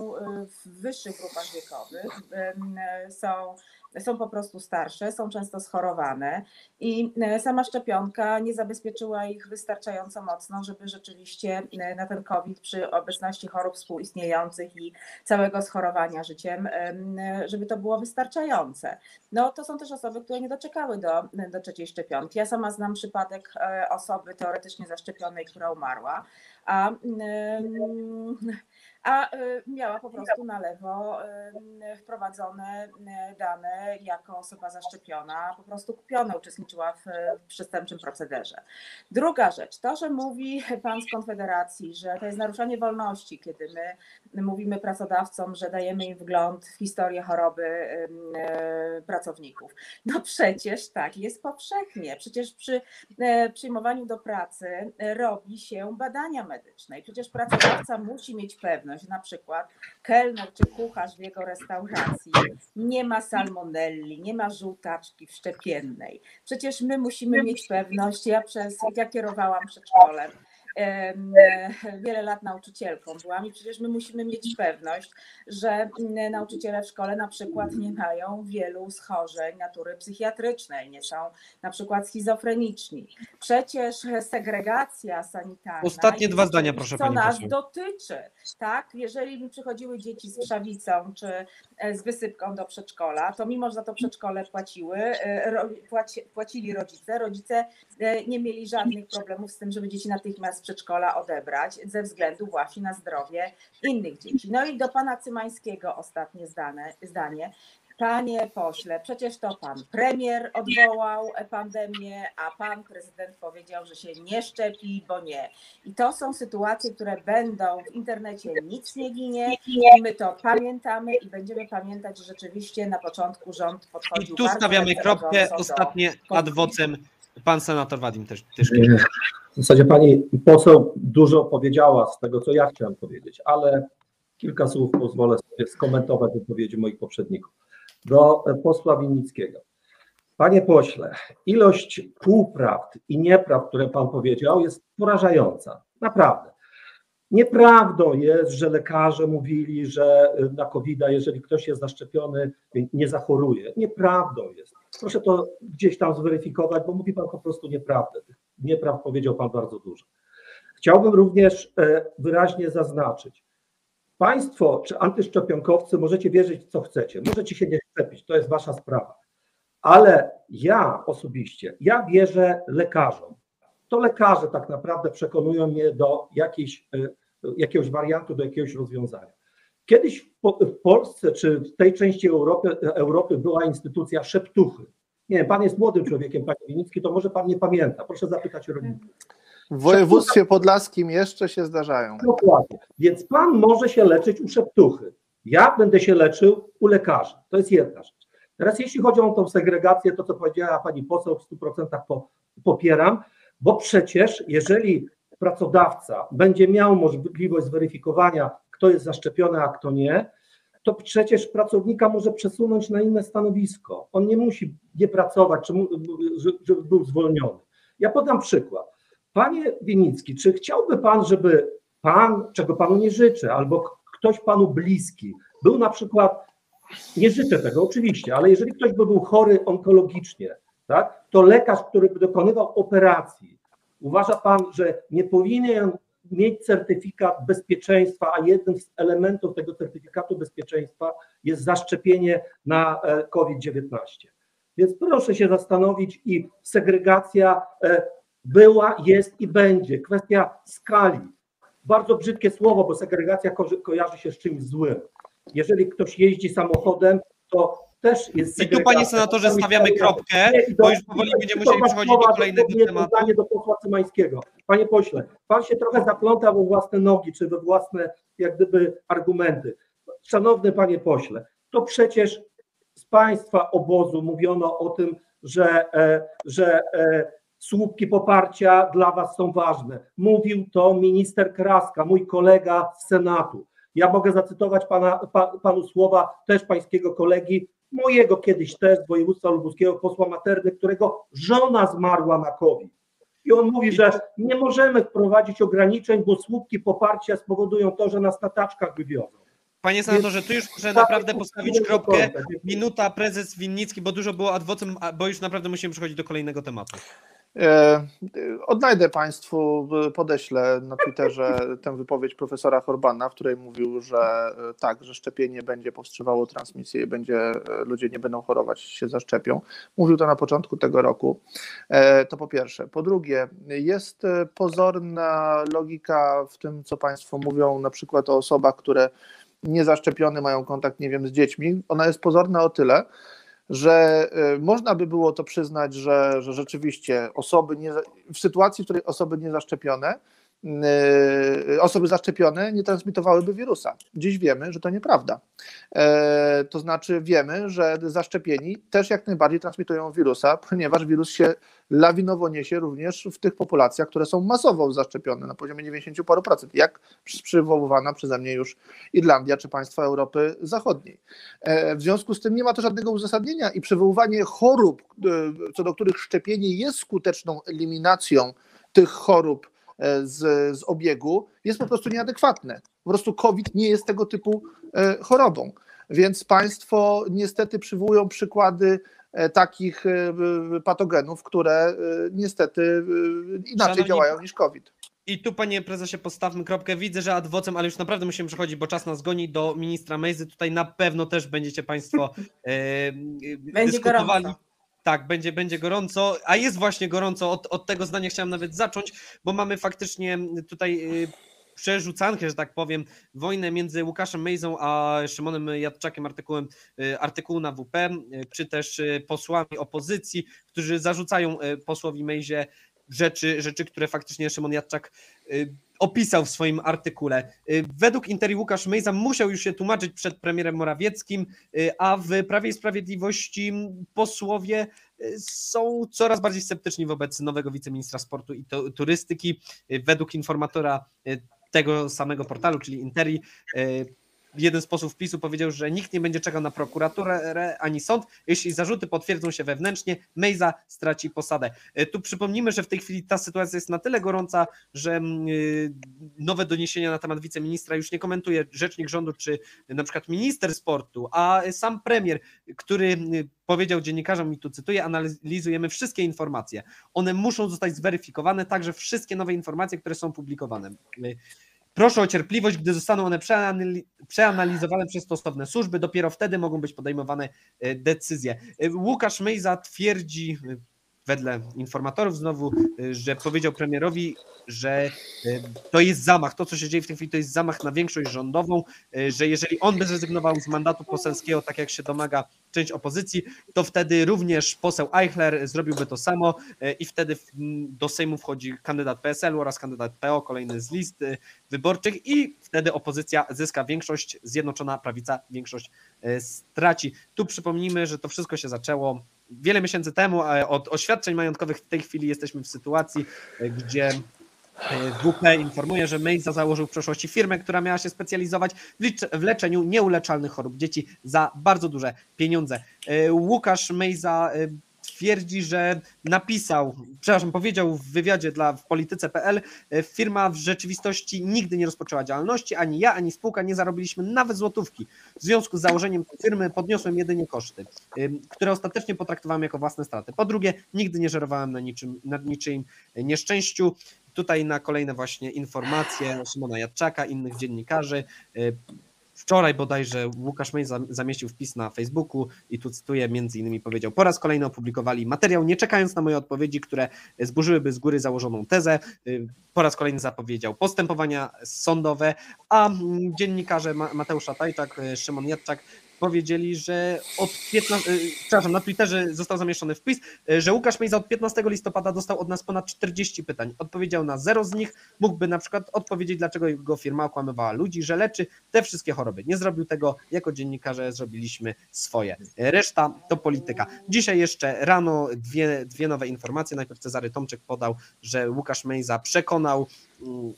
w wyższych grupach wiekowych, mm, są są po prostu starsze, są często schorowane i e, sama szczepionka nie zabezpieczyła ich wystarczająco mocno, żeby rzeczywiście e, na ten COVID przy obecności chorób współistniejących i całego schorowania życiem, e, żeby to było wystarczające. No to są też osoby, które nie doczekały do, do trzeciej szczepionki. Ja sama znam przypadek osoby teoretycznie zaszczepionej, która umarła, a a y, miała po prostu na lewo wprowadzone y, dane jako osoba zaszczepiona, po prostu kupiona, uczestniczyła w, przestępczym procederze. Druga rzecz, to, że mówi pan z Konfederacji, że to jest naruszanie wolności, kiedy my mówimy pracodawcom, że dajemy im wgląd w historię choroby y, pracowników. No przecież tak jest powszechnie. Przecież przy przyjmowaniu do pracy robi się badania medyczne i przecież pracodawca musi mieć pewność, pewność, na przykład kelner czy kucharz w jego restauracji. Nie ma salmonelli, nie ma żółtaczki wszczepiennej. Przecież my musimy mieć pewność, ja przez, ja kierowałam przedszkolem, wiele lat nauczycielką byłam i przecież my musimy mieć pewność, że nauczyciele w szkole na przykład nie mają wielu schorzeń natury psychiatrycznej, nie są na przykład schizofreniczni. Przecież segregacja sanitarna. Ostatnie dwa zdania, proszę Co pani nas poseł. dotyczy, tak? Jeżeli mi przychodziły dzieci z trzawicą czy e, z wysypką do przedszkola, to mimo, że za to przedszkole płaciły, e, płaci, płacili rodzice, rodzice e, nie mieli żadnych problemów z tym, żeby dzieci natychmiast z przedszkola odebrać ze względu właśnie na zdrowie innych dzieci. No i do pana Cymańskiego ostatnie zdane, zdanie. Panie pośle, przecież to pan premier odwołał pandemię, a pan prezydent powiedział, że się nie szczepi, bo nie. I to są sytuacje, które będą w internecie nic nie ginie. I my to pamiętamy i będziemy pamiętać, że rzeczywiście na początku rząd I podchodził. tu bardzo stawiamy kropkę. Ostatnie ad vocem. Pan senator Wadim też. też W zasadzie pani poseł dużo powiedziała z tego, co ja chciałem powiedzieć, ale kilka słów pozwolę sobie skomentować wypowiedzi moich poprzedników. do e, posła Winnickiego. Panie pośle, ilość półprawd i nieprawd, które pan powiedział, jest porażająca. Naprawdę. Nieprawdą jest, że lekarze mówili, że y, na covid jeżeli ktoś jest zaszczepiony, nie zachoruje. Nieprawdą jest. Proszę to gdzieś tam zweryfikować, bo mówi pan po prostu nieprawdę. Tych Nieprawd powiedział pan bardzo dużo. Chciałbym również e, wyraźnie zaznaczyć, Państwo czy antyszczepionkowcy możecie wierzyć, co chcecie. Możecie się nie szczepić, to jest wasza sprawa. Ale ja osobiście, ja wierzę lekarzom. To lekarze tak naprawdę przekonują mnie do jakiejś, e, jakiegoś wariantu, do jakiegoś rozwiązania. Kiedyś w Polsce czy w tej części Europy, Europy była instytucja szeptuchy. Nie wiem, pan jest młodym człowiekiem, panie Winicki, to może pan nie pamięta. Proszę zapytać rolników. W województwie podlaskim jeszcze się zdarzają. Dokładnie. Więc pan może się leczyć u szeptuchy. Ja będę się leczył u lekarza. To jest jedna rzecz. Teraz jeśli chodzi o tą segregację, to co powiedziała pani poseł, w 100% po, popieram, bo przecież jeżeli pracodawca będzie miał możliwość zweryfikowania, kto jest zaszczepiony, a kto nie, to przecież pracownika może przesunąć na inne stanowisko. On nie musi nie pracować, żeby był zwolniony. Ja podam przykład. Panie Winicki, czy chciałby pan, żeby pan, czego panu nie życzę, albo ktoś panu bliski, był na przykład, nie życzę tego oczywiście, ale jeżeli ktoś by był chory onkologicznie, tak, to lekarz, który by dokonywał operacji, uważa pan, że nie powinien mieć certyfikat bezpieczeństwa, a jednym z elementów tego certyfikatu bezpieczeństwa jest zaszczepienie na e, COVID-19. Więc proszę się zastanowić i segregacja e, była, jest i będzie. Kwestia skali. Bardzo brzydkie słowo, bo segregacja ko kojarzy się z czymś złym. Jeżeli ktoś jeździ samochodem, to też jest I tu, panie senatorze, stawiamy kropkę, bo już powoli będziemy musieli przechodzić do kolejnego tematu. Pytanie do posła Cymańskiego. Panie pośle, pan się trochę zapląta we własne nogi, czy we własne, jak gdyby, argumenty. Szanowny panie pośle, to przecież z państwa obozu mówiono o tym, że, e, że e, słupki poparcia dla was są ważne. Mówił to minister Kraska, mój kolega z Senatu. Ja mogę zacytować pana, pa, panu słowa też pańskiego kolegi, mojego kiedyś też z województwa lubuskiego, posła Materny, którego żona zmarła na COVID. I on mówi, że nie możemy wprowadzić ograniczeń, bo słupki poparcia spowodują to, że nas na taczkach wywiozą. Panie senatorze, tu już muszę naprawdę postawić kropkę. Minuta, prezes Winnicki, bo dużo było adwocem, bo już naprawdę musimy przechodzić do kolejnego tematu. E, odnajdę Państwu, podeślę na Twitterze tę wypowiedź profesora Horbana, w której mówił, że e, tak, że szczepienie będzie powstrzymywało transmisję i będzie, e, ludzie nie będą chorować, się zaszczepią. Mówił to na początku tego roku. To po pierwsze. Po drugie, jest pozorna logika w tym, co Państwo mówią, na przykład o osobach, które niezaszczepione mają kontakt, nie wiem, z dziećmi. Ona jest pozorna o tyle, że y, można by było to przyznać, że, że rzeczywiście osoby nie, w sytuacji, w której osoby niezaszczepione, osoby zaszczepione nie transmitowałyby wirusa. Dziś wiemy, że to nieprawda. E, to znaczy wiemy, że zaszczepieni też jak najbardziej transmitują wirusa, ponieważ wirus się lawinowo niesie również w tych populacjach, które są masowo zaszczepione na poziomie 90 paru procent, jak przywoływana przeze mnie już Irlandia czy państwa Europy Zachodniej. E, w związku z tym nie ma to żadnego uzasadnienia i przywoływanie chorób, e, co do których szczepienie jest skuteczną eliminacją tych chorób z, z obiegu, jest po prostu nieadekwatne. Po prostu COVID nie jest tego typu chorobą. Więc państwo niestety przywołują przykłady E, takich e, patogenów, które e, niestety inaczej Szanowni... działają niż COVID. I tu, panie prezesie, postawmy kropkę. Widzę, że adwocem, ale już naprawdę musimy przechodzić, bo czas nas goni do ministra Mejzy. Tutaj na pewno też będziecie państwo e, będzie dyskutowali. Gorąco. Tak, będzie, będzie gorąco, a jest właśnie gorąco. Od, od tego zdania chciałem nawet zacząć, bo mamy faktycznie tutaj przerzucankę, że tak powiem, wojnę między Łukaszem Mejzą a Szymonem Jadczakiem artykułem, y, artykułu na WP, y, czy też y, posłami opozycji, którzy zarzucają posłowi Mejzie rzeczy, rzeczy, które faktycznie Szymon Jadczak opisał w swoim artykule. Według Interi Łukasz Mejza musiał już się tłumaczyć przed premierem Morawieckim, a w Prawie i Sprawiedliwości posłowie są coraz bardziej sceptyczni wobec nowego wiceministra sportu i turystyki. Według informatora tego samego portalu, czyli Interi, jeden z posłów PiSu powiedział, że nikt nie będzie czekał na prokuraturę ani sąd. Jeśli zarzuty potwierdzą się wewnętrznie, Mejza straci posadę. E, Tu przypomnijmy, że w tej chwili ta sytuacja jest na tyle gorąca, że mm, y, nowe doniesienia na temat wiceministra już nie komentuje rzecznik rządu czy na przykład minister sportu, a sam premier, który y, powiedział dziennikarzom, i tu cytuję, analizujemy wszystkie informacje. One muszą zostać zweryfikowane, także wszystkie nowe informacje, które są publikowane. Proszę o cierpliwość, gdy zostaną one przeanali- przeanalizowane przez stosowne służby, dopiero wtedy mogą być podejmowane e, decyzje. E, Łukasz Mejza twierdzi, e, wedle informatorów znowu, e, że powiedział premierowi, że e, to jest zamach, to co się dzieje w tej chwili to jest zamach na większość rządową, e, że jeżeli on by zrezygnował z mandatu poselskiego, tak jak się domaga część opozycji, to wtedy również poseł Eichler zrobiłby to samo i wtedy do Sejmu wchodzi kandydat PSL oraz kandydat PO, kolejny z list wyborczych i wtedy opozycja zyska większość, Zjednoczona Prawica większość straci. Tu przypomnijmy, że to wszystko się zaczęło wiele miesięcy temu, od oświadczeń majątkowych w tej chwili jesteśmy w sytuacji, e, gdzie e, WP informuje, że Mejza założył w przeszłości firmę, która miała się specjalizować w, leczeniu nieuleczalnych chorób dzieci za bardzo duże pieniądze. E, Łukasz Mejza twierdzi, że napisał, przepraszam, powiedział w wywiadzie dla w polityce.pl, e, firma w rzeczywistości nigdy nie rozpoczęła działalności, ani ja, ani spółka nie zarobiliśmy nawet złotówki. W związku z założeniem firmy podniosłem jedynie koszty, które ostatecznie potraktowałem jako własne straty. Po drugie, nigdy nie żerowałem na niczym, na niczyim nieszczęściu. Tutaj na kolejne właśnie informacje Szymona Jadczaka, innych dziennikarzy. Wczoraj bodajże Łukasz Mej zam- zamieścił wpis na Facebooku i tu cytuję, między innymi powiedział, po raz kolejny opublikowali materiał, nie czekając na moje odpowiedzi, które zburzyłyby z góry założoną tezę. Y, Po raz kolejny zapowiedział postępowania sądowe, a mm, dziennikarze Ma- Mateusz Tajczak, y, Szymon Jadczak powiedzieli, że od 15, y, przepraszam, na Twitterze został zamieszczony wpis, y, że Łukasz Mejza od 15 listopada dostał od nas ponad 40 pytań. Odpowiedział na zero z nich, mógłby na przykład odpowiedzieć, dlaczego jego firma okłamywała ludzi, że leczy te wszystkie choroby. Nie zrobił tego, jako dziennikarze zrobiliśmy swoje. Reszta to polityka. Dzisiaj jeszcze rano dwie, dwie nowe informacje. Najpierw Cezary Tomczyk podał, że Łukasz Mejza przekonał mm,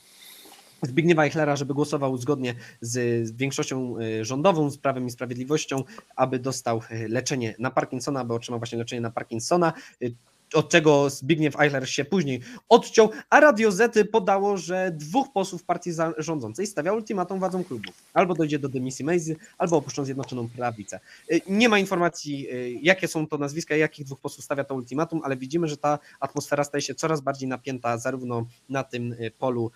Zbigniewa Eichlera, żeby głosował zgodnie z większością y, rządową, z Prawem i Sprawiedliwością, aby dostał y, leczenie na Parkinsona, aby otrzymał właśnie leczenie na Parkinsona, y, od czego Zbigniew Eichler się później odciął, a Radio Zety podało, że dwóch posłów partii rządzącej stawia ultimatum władzom klubu. Albo dojdzie do dymisji Mejzy, albo opuszczą Zjednoczoną Prawicę. Nie ma informacji, jakie są to nazwiska, jakich dwóch posłów stawia to ultimatum, ale widzimy, że ta atmosfera staje się coraz bardziej napięta, zarówno na tym polu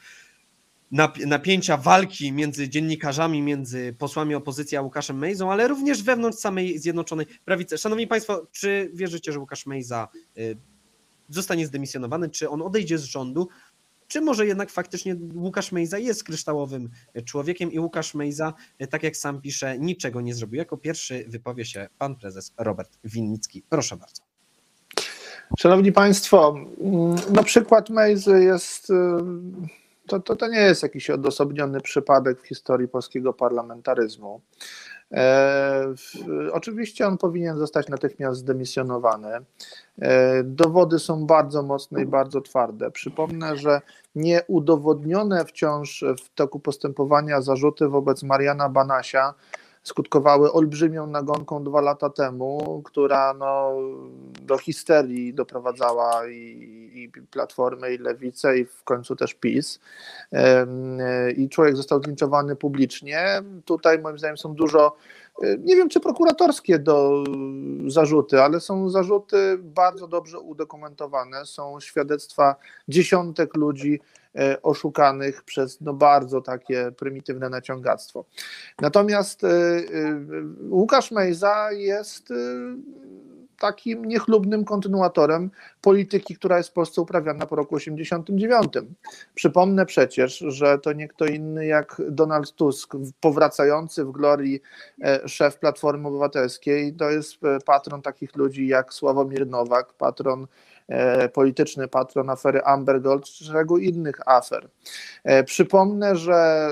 napięcia walki między dziennikarzami, między posłami opozycji a Łukaszem Mejzą, ale również wewnątrz samej Zjednoczonej Prawicy. Szanowni Państwo, czy wierzycie, że Łukasz Mejza y, zostanie zdemisjonowany, czy on odejdzie z rządu, czy może jednak faktycznie Łukasz Mejza jest kryształowym człowiekiem i Łukasz Mejza, y, tak jak sam pisze, niczego nie zrobił. Jako pierwszy wypowie się pan prezes Robert Winnicki. Proszę bardzo. Szanowni Państwo, mm, no przykład Mejzy jest, y, to, to, to nie jest jakiś odosobniony przypadek w historii polskiego parlamentaryzmu. E, w, oczywiście on powinien zostać natychmiast zdemisjonowany. E, dowody są bardzo mocne i bardzo twarde. Przypomnę, że nieudowodnione wciąż w toku postępowania zarzuty wobec Mariana Banasia skutkowały olbrzymią nagonką dwa lata temu, która no, do histerii doprowadzała i, i Platformę, i Lewicę, i w końcu też PiS. I człowiek został zlinczowany publicznie. Tutaj moim zdaniem są dużo, nie wiem czy prokuratorskie do zarzuty, ale są zarzuty bardzo dobrze udokumentowane. Są świadectwa dziesiątek ludzi e, oszukanych przez no, bardzo takie prymitywne naciągactwo. Natomiast e, e, Łukasz Mejza jest takim niechlubnym kontynuatorem polityki, która jest w Polsce uprawiana po roku 89. Przypomnę przecież, że to nie kto inny jak Donald Tusk, powracający w glorii e, szef Platformy Obywatelskiej, to jest e, patron takich ludzi jak Sławomir Nowak, patron e, polityczny patron afery Amber Gold czy szeregu innych afer. Przypomnę, że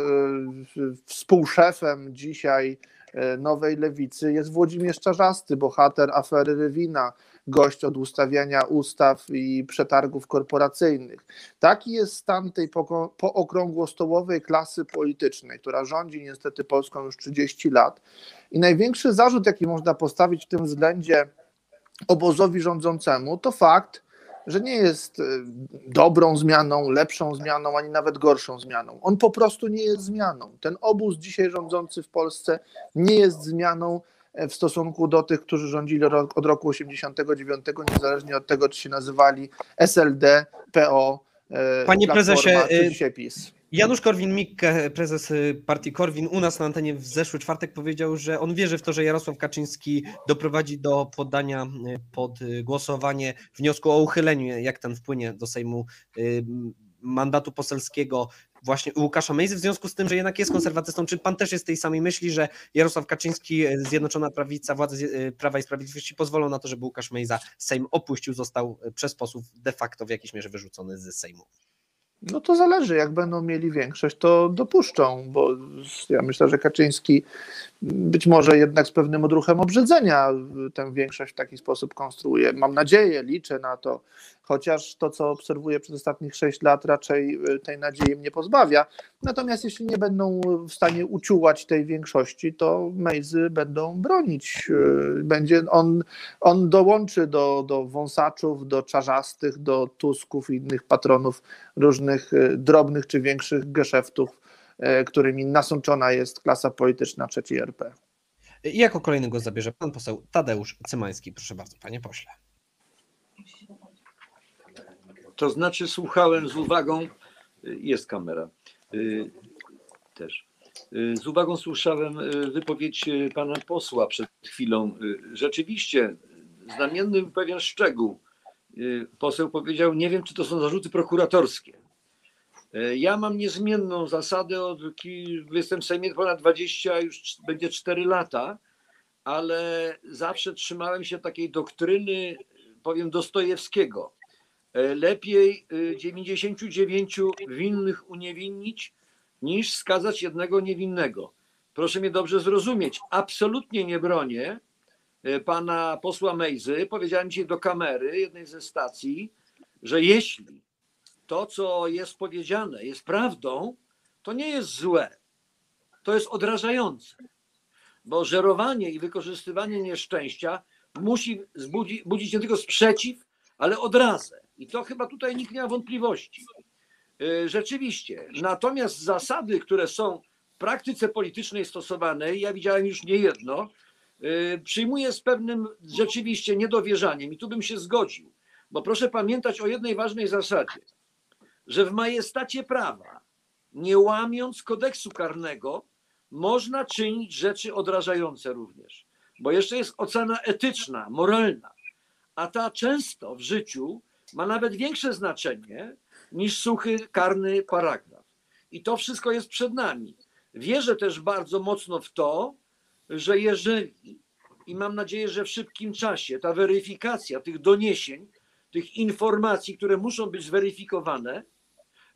współszefem dzisiaj Nowej Lewicy jest Włodzimierz Czarzasty, bohater afery Rywina, gość od ustawiania ustaw i przetargów korporacyjnych. Taki jest stan tej pookrągłostołowej klasy politycznej, która rządzi niestety Polską już 30 lat. I największy zarzut, jaki można postawić w tym względzie obozowi rządzącemu, to fakt, że nie jest y, dobrą zmianą, lepszą zmianą, ani nawet gorszą zmianą. On po prostu nie jest zmianą. Ten obóz dzisiaj rządzący w Polsce nie jest zmianą e, w stosunku do tych, którzy rządzili od roku 89, niezależnie od tego, czy się nazywali SLD, PO, e, Panie Platforma, prezesie, czy y, dzisiaj PiS. Janusz Korwin-Mikke, prezes y, partii Korwin, u nas na antenie w zeszły czwartek powiedział, że on wierzy w to, że Jarosław Kaczyński doprowadzi do poddania y, pod y, głosowanie wniosku o uchylenie, jak ten wpłynie do Sejmu mandatu poselskiego właśnie Łukasza Mejzy, w związku z tym, że jednak jest konserwatystą. Czy pan też jest tej samej myśli, że Jarosław Kaczyński, Zjednoczona Prawica, władze Prawa i Sprawiedliwości pozwolą na to, żeby Łukasz Mejza Sejm opuścił, został przez posłów de facto w jakiejś mierze wyrzucony z Sejmu? No to zależy, jak będą mieli większość, to dopuszczą, bo ja myślę, że Kaczyński być może jednak z pewnym odruchem obrzydzenia tę większość w taki sposób konstruuje. Mam nadzieję, liczę na to, chociaż to, co obserwuję przez ostatnich sześć lat, raczej y, tej nadziei mnie pozbawia. Natomiast jeśli nie będą w stanie uciułać tej większości, to Mejzy będą bronić. Y, Będzie on, on dołączy do, do wąsaczów, do czarzastych, do Tusków i innych patronów różnych y, drobnych czy większych geszeftów, y, którymi nasączona jest klasa polityczna trzeciej RP. I jako kolejny głos zabierze pan poseł Tadeusz Cymański. Proszę bardzo, panie pośle. To znaczy słuchałem z uwagą, y, jest kamera y, też. Y, Z uwagą słyszałem wypowiedź pana posła przed chwilą. Rzeczywiście znamienny pewien szczegół. Poseł powiedział, nie wiem, czy to są zarzuty prokuratorskie. Y, Ja mam niezmienną zasadę, od, jestem w Sejmie ponad 20, już c- będzie 4 lata, ale zawsze trzymałem się takiej doktryny, powiem, Dostojewskiego. E, Lepiej y, 99 winnych uniewinnić, niż skazać jednego niewinnego. Proszę mnie dobrze zrozumieć. Absolutnie nie bronię e, pana posła Mejzy. Powiedziałem dzisiaj do kamery jednej ze stacji, że jeśli to, co jest powiedziane, jest prawdą, to nie jest złe. To jest odrażające. Bo żerowanie i wykorzystywanie nieszczęścia musi budzić nie tylko sprzeciw, ale odrazę. I to chyba tutaj nikt nie ma wątpliwości. Y, Rzeczywiście. Natomiast zasady, które są w praktyce politycznej stosowane, ja widziałem już nie jedno, y, przyjmuję z pewnym rzeczywiście niedowierzaniem i tu bym się zgodził. Bo proszę pamiętać o jednej ważnej zasadzie, że w majestacie prawa, nie łamiąc kodeksu karnego, można czynić rzeczy odrażające również. Bo jeszcze jest ocena etyczna, moralna, a ta często w życiu ma nawet większe znaczenie niż suchy karny paragraf. I to wszystko jest przed nami. Wierzę też bardzo mocno w to, że jeżeli, i mam nadzieję, że w szybkim czasie, ta weryfikacja tych doniesień, tych informacji, które muszą być zweryfikowane,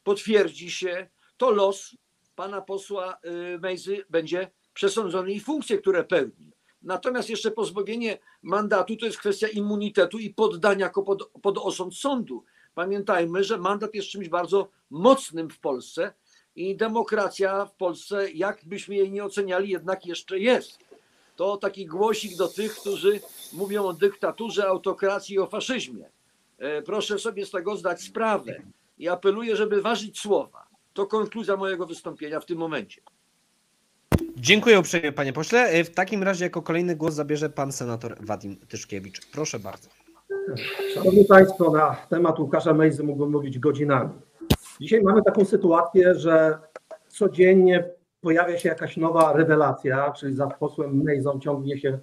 potwierdzi się, to los pana posła y, Mejzy będzie przesądzony i funkcje, które pełni. Natomiast jeszcze pozbawienie mandatu to jest kwestia immunitetu i poddania go pod, pod osąd sądu. Pamiętajmy, że mandat jest czymś bardzo mocnym w Polsce i demokracja w Polsce, jak byśmy jej nie oceniali, jednak jeszcze jest. To taki głosik do tych, którzy mówią o dyktaturze, autokracji i o faszyzmie. E, Proszę sobie z tego zdać sprawę i apeluję, żeby ważyć słowa. To konkluzja mojego wystąpienia w tym momencie. Dziękuję uprzejmie, panie pośle. Y, W takim razie jako kolejny głos zabierze pan senator Wadim Tyszkiewicz. Proszę bardzo. Szanowni Państwo, na temat Łukasza Mejzy mógłbym mówić godzinami. Dzisiaj mamy taką sytuację, że codziennie pojawia się jakaś nowa rewelacja, czyli za posłem Mejzą ciągnie się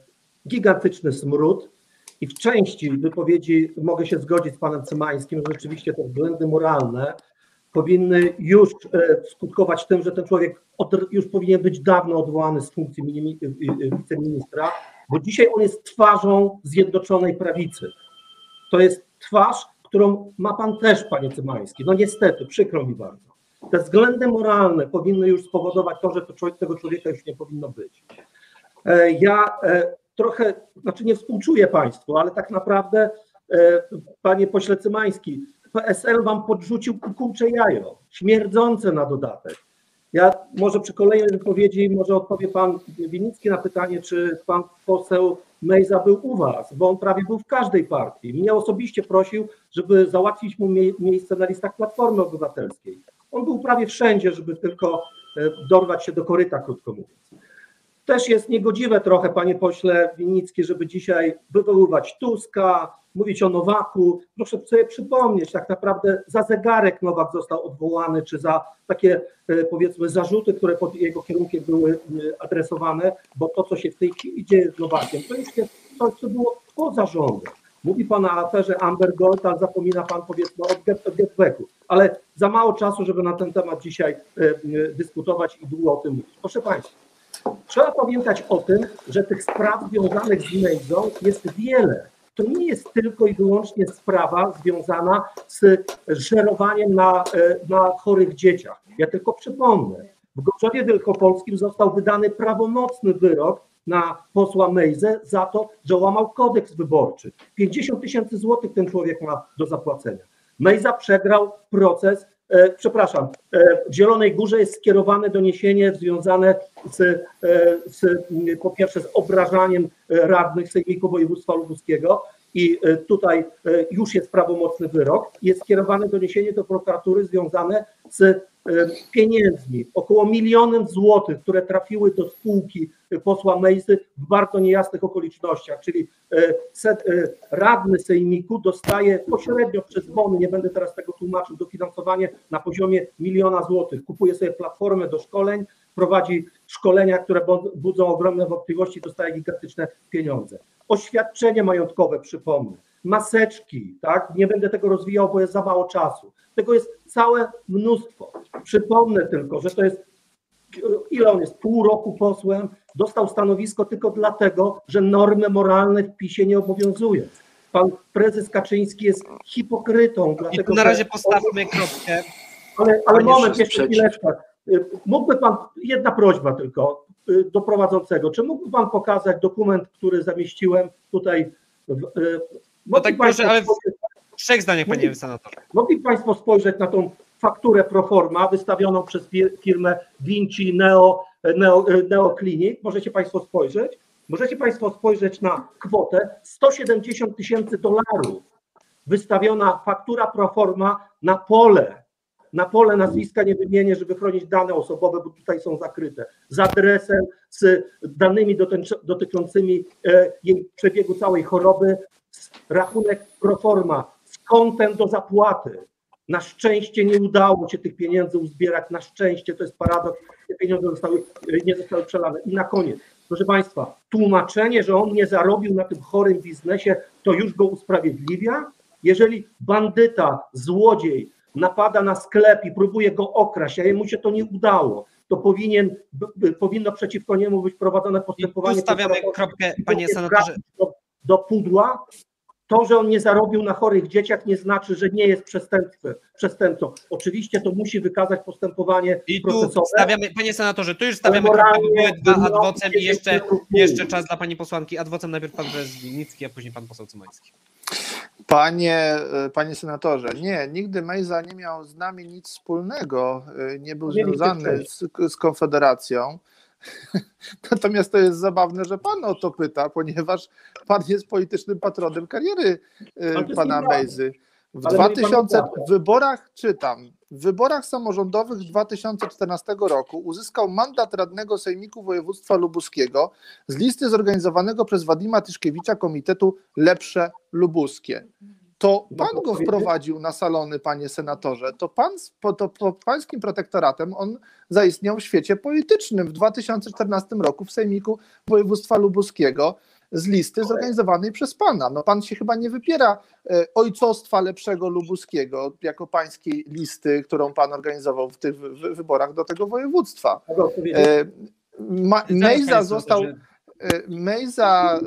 gigantyczny smród i w części wypowiedzi mogę się zgodzić z panem Cymańskim, że rzeczywiście te względy moralne powinny już e, skutkować tym, że ten człowiek już powinien być dawno odwołany z funkcji minimi, y, y, wiceministra, bo dzisiaj on jest twarzą Zjednoczonej Prawicy. To jest twarz, którą ma pan też, panie Cymański. No niestety, przykro mi bardzo. Te względy moralne powinny już spowodować to, że tego człowieka już nie powinno być. E, Ja e, trochę, znaczy nie współczuję Państwu, ale tak naprawdę, e, Panie pośle Cymański, PSL Wam podrzucił kukułcze jajo, śmierdzące na dodatek. Ja może przy kolejnej wypowiedzi może odpowie Pan Winicki na pytanie, czy Pan poseł Mejza był u Was, bo on prawie był w każdej partii. Mnie osobiście prosił, żeby załatwić mu mie- miejsce na listach Platformy Obywatelskiej. On był prawie wszędzie, żeby tylko e, dorwać się do koryta, krótko mówiąc. Też jest niegodziwe trochę, panie pośle Winnicki, żeby dzisiaj wywoływać Tuska, mówić o Nowaku. Proszę sobie przypomnieć, tak naprawdę za zegarek Nowak został odwołany, czy za takie e, powiedzmy zarzuty, które pod jego kierunkiem były adresowane, bo to, co się w tej chwili dzieje z Nowakiem, to jest coś, co było poza rządem. Mówi pan o aferze Amber Gold, ale zapomina pan powiedzmy o get- o getbacku. Ale za mało czasu, żeby na ten temat dzisiaj e, dyskutować i długo o tym mówić. Proszę państwa, Trzeba pamiętać o tym, że tych spraw związanych z Mejzą jest wiele. To nie jest tylko i wyłącznie sprawa związana z żerowaniem na, e, na chorych dzieciach. Ja tylko przypomnę, w Gorzowie Wielkopolskim został wydany prawomocny wyrok na posła Mejzę za to, że łamał kodeks wyborczy. 50 tysięcy złotych ten człowiek ma do zapłacenia. Mejza przegrał proces, przepraszam, e, w Zielonej Górze jest skierowane doniesienie związane z, e, z, po pierwsze z obrażaniem e, radnych Sejmiku Województwa Lubuskiego i e, tutaj e, już jest prawomocny wyrok. Jest skierowane doniesienie do prokuratury związane z e, pieniędzmi, około milionem złotych, które trafiły do spółki e, posła Mejzy w bardzo niejasnych okolicznościach, czyli e, e, radny Sejmiku dostaje pośrednio przez bony, nie będę teraz tego tłumaczył, dofinansowanie na poziomie miliona złotych. Kupuje sobie platformę do szkoleń, prowadzi szkolenia, które bu- budzą ogromne wątpliwości, dostaje gigantyczne pieniądze. Oświadczenie majątkowe, przypomnę, maseczki, tak? Nie będę tego rozwijał, bo jest za mało czasu. Tego jest całe mnóstwo. Przypomnę tylko, że to jest ile on jest, pół roku posłem, dostał stanowisko tylko dlatego, że normy moralne w PiSie nie obowiązują. Pan prezes Kaczyński jest hipokrytą. I Dlatego, tu na razie postawmy kropkę. ale, ale moment, jeszcze chwileczkę. Y, Mógłby pan, jedna prośba tylko y, do prowadzącego. Czy mógłby pan pokazać dokument, który zamieściłem tutaj? W, mogli tak proszę, ale w- trzech zdaniach, panie senatorze. Mogli Państwo spojrzeć na tą fakturę proforma wystawioną przez fir- firmę Vinci Neo, Neo, Neo Clinic. Możecie Państwo spojrzeć. Możecie Państwo spojrzeć na kwotę 170 tysięcy dolarów. Wystawiona faktura proforma na pole. Na pole nazwiska nie wymienię, żeby chronić dane osobowe, bo tutaj są zakryte. Z adresem, z danymi dotycz- dotyczącymi e, jej przebiegu całej choroby, rachunek proforma, z kontem do zapłaty. Na szczęście nie udało się tych pieniędzy uzbierać, na szczęście to jest paradoks, te pieniądze zostały, nie zostały przelane. I na koniec, proszę Państwa, tłumaczenie, że on nie zarobił na tym chorym biznesie, to już go usprawiedliwia? Jeżeli bandyta, złodziej napada na sklep i próbuje go okraść, a jemu się to nie udało, to powinien, powinno przeciwko niemu być prowadzone I postępowanie. stawiamy prokuratorstwo kropkę, i panie senatorze. Do, pudła. To, że on nie zarobił na chorych dzieciach, nie znaczy, że nie jest przestępcą. przestępcą. Oczywiście to musi wykazać postępowanie I tu procesowe. stawiamy, panie senatorze, tu już stawiamy moralnie dwa adwocem i jeszcze, jeszcze czas dla pani posłanki. Adwocem najpierw pan Winicki, a później pan poseł Cymański. Panie, e, panie senatorze, nie, nigdy Mejza nie miał z nami nic wspólnego, e, nie był Nie związany z, z Konfederacją. Natomiast to jest zabawne, że pan o to pyta, ponieważ pan jest politycznym patronem kariery e, pana. Mejzy. W Ale mówi pan 2000 nieprawdę. w wyborach czytam. W wyborach samorządowych 2014 roku uzyskał mandat radnego Sejmiku Województwa Lubuskiego z listy zorganizowanego przez Wadima Tyszkiewicza Komitetu Lepsze Lubuskie. To pan go wprowadził na salony, panie senatorze. To pan to, pod pańskim protektoratem on zaistniał w świecie politycznym w 2014 roku w Sejmiku Województwa Lubuskiego z listy zorganizowanej przez pana. No pan się chyba nie wypiera e, ojcostwa lepszego lubuskiego jako pańskiej listy, którą pan organizował w tych wy- wy- wyborach do tego województwa. E, Ma, Mejza został, senatorze. E, Mejza e,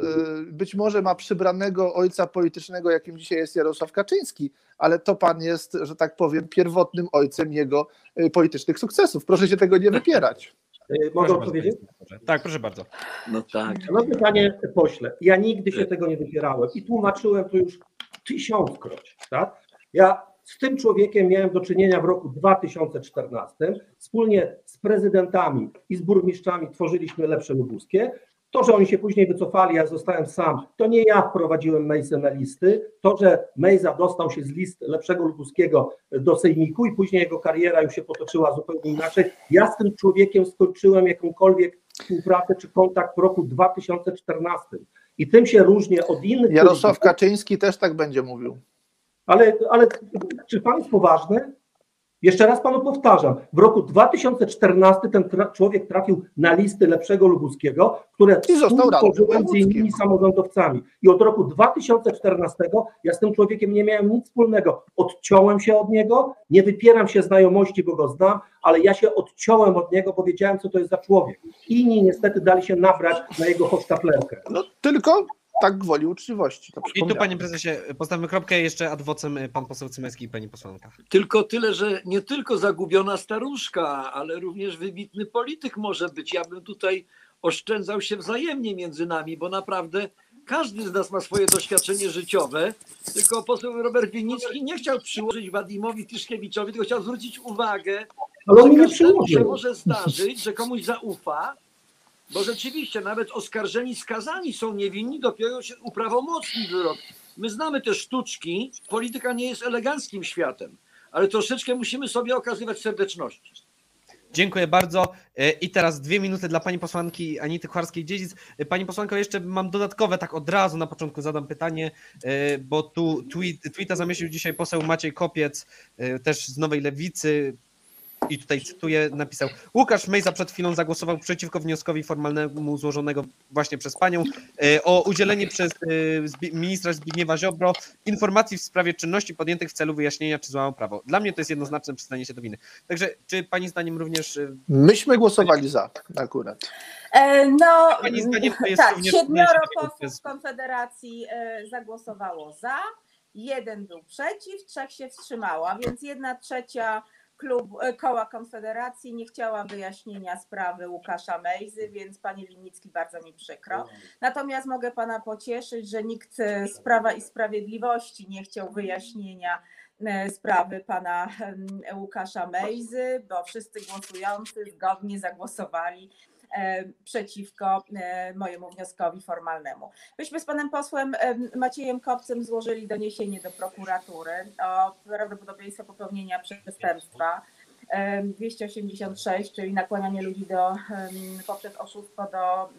być może ma przybranego ojca politycznego, jakim dzisiaj jest Jarosław Kaczyński, ale to pan jest, że tak powiem, pierwotnym ojcem jego e, politycznych sukcesów. Proszę się tego nie wypierać. Mogę odpowiedzieć? Tak, proszę bardzo. No tak. Szanowny panie pośle, ja nigdy się tego nie wypierałem i tłumaczyłem to już tysiąckroć. Tak? Ja z tym człowiekiem miałem do czynienia w roku 2014. Wspólnie z prezydentami i z burmistrzami tworzyliśmy lepsze lubuskie. To, że oni się później wycofali, ja zostałem sam, to nie ja wprowadziłem Mejzę na listy. To, że Mejza dostał się z list lepszego lubuskiego do sejmiku i później jego kariera już się potoczyła zupełnie inaczej. Ja z tym człowiekiem skończyłem jakąkolwiek współpracę czy kontakt w roku 2014. I tym się różnię od innych. Jarosław Kaczyński też tak będzie mówił. Ale, ale czy pan jest poważny? Jeszcze raz panu powtarzam, w roku 2014 ten tra- człowiek trafił na listy lepszego lubuskiego, które współtworzyłem z innymi samorządowcami. I od roku 2014 ja z tym człowiekiem nie miałem nic wspólnego. Odciąłem się od niego, nie wypieram się znajomości, bo go znam, ale ja się odciąłem od niego, bo wiedziałem, co to jest za człowiek. Inni niestety dali się nabrać na jego hosztaplerkę. No tylko tak gwoli uczciwości. To I tu, panie prezesie, postawmy kropkę jeszcze adwocem y, pan poseł Cymański i pani posłanka. Tylko tyle, że nie tylko zagubiona staruszka, ale również wybitny polityk może być. Ja bym tutaj oszczędzał się wzajemnie między nami, bo naprawdę każdy z nas ma swoje doświadczenie życiowe. Tylko poseł Robert Winnicki nie chciał przyłożyć Wadimowi Tyszkiewiczowi, tylko chciał zwrócić uwagę, Ale że nie każdemu się może zdarzyć, że komuś zaufa, bo rzeczywiście nawet oskarżeni, skazani są niewinni, dopiero się uprawomocni wyrok. My znamy te sztuczki, polityka nie jest eleganckim światem, ale troszeczkę musimy sobie okazywać serdeczności. Dziękuję bardzo. E, I teraz dwie minuty dla pani posłanki Anity Kucharskiej-Dziedzic. E, Pani posłanko, jeszcze mam dodatkowe, tak od razu na początku zadam pytanie, e, bo tu tweet, tweeta zamieścił dzisiaj poseł Maciej Kopiec, też z Nowej Lewicy. I tutaj cytuję, napisał: Łukasz Mejza przed chwilą zagłosował przeciwko wnioskowi formalnemu złożonego właśnie przez panią e, o udzielenie przez e, ministra Zbigniewa Ziobro informacji w sprawie czynności podjętych w celu wyjaśnienia, czy złamał prawo. Dla mnie to jest jednoznaczne przyznanie się do winy. Także, czy pani zdaniem również e, Myśmy głosowali za akurat. No, Pani zdaniem to jest tak, również siedmioro posłów Konfederacji zagłosowało za, jeden był przeciw, trzech się wstrzymało, a więc jedna trzecia klub, e, koła Konfederacji nie chciała wyjaśnienia sprawy Łukasza Mejzy, więc panie Winnicki, bardzo mi przykro. Natomiast mogę pana pocieszyć, że nikt e, z Prawa i Sprawiedliwości nie chciał wyjaśnienia e, sprawy pana Łukasza Mejzy, bo wszyscy głosujący zgodnie zagłosowali przeciwko e, mojemu wnioskowi formalnemu. Myśmy z panem posłem em, Maciejem Kopcem złożyli doniesienie do prokuratury o prawdopodobieństwie popełnienia przestępstwa. em, 286, czyli nakłanianie ludzi do, poprzez oszustwo do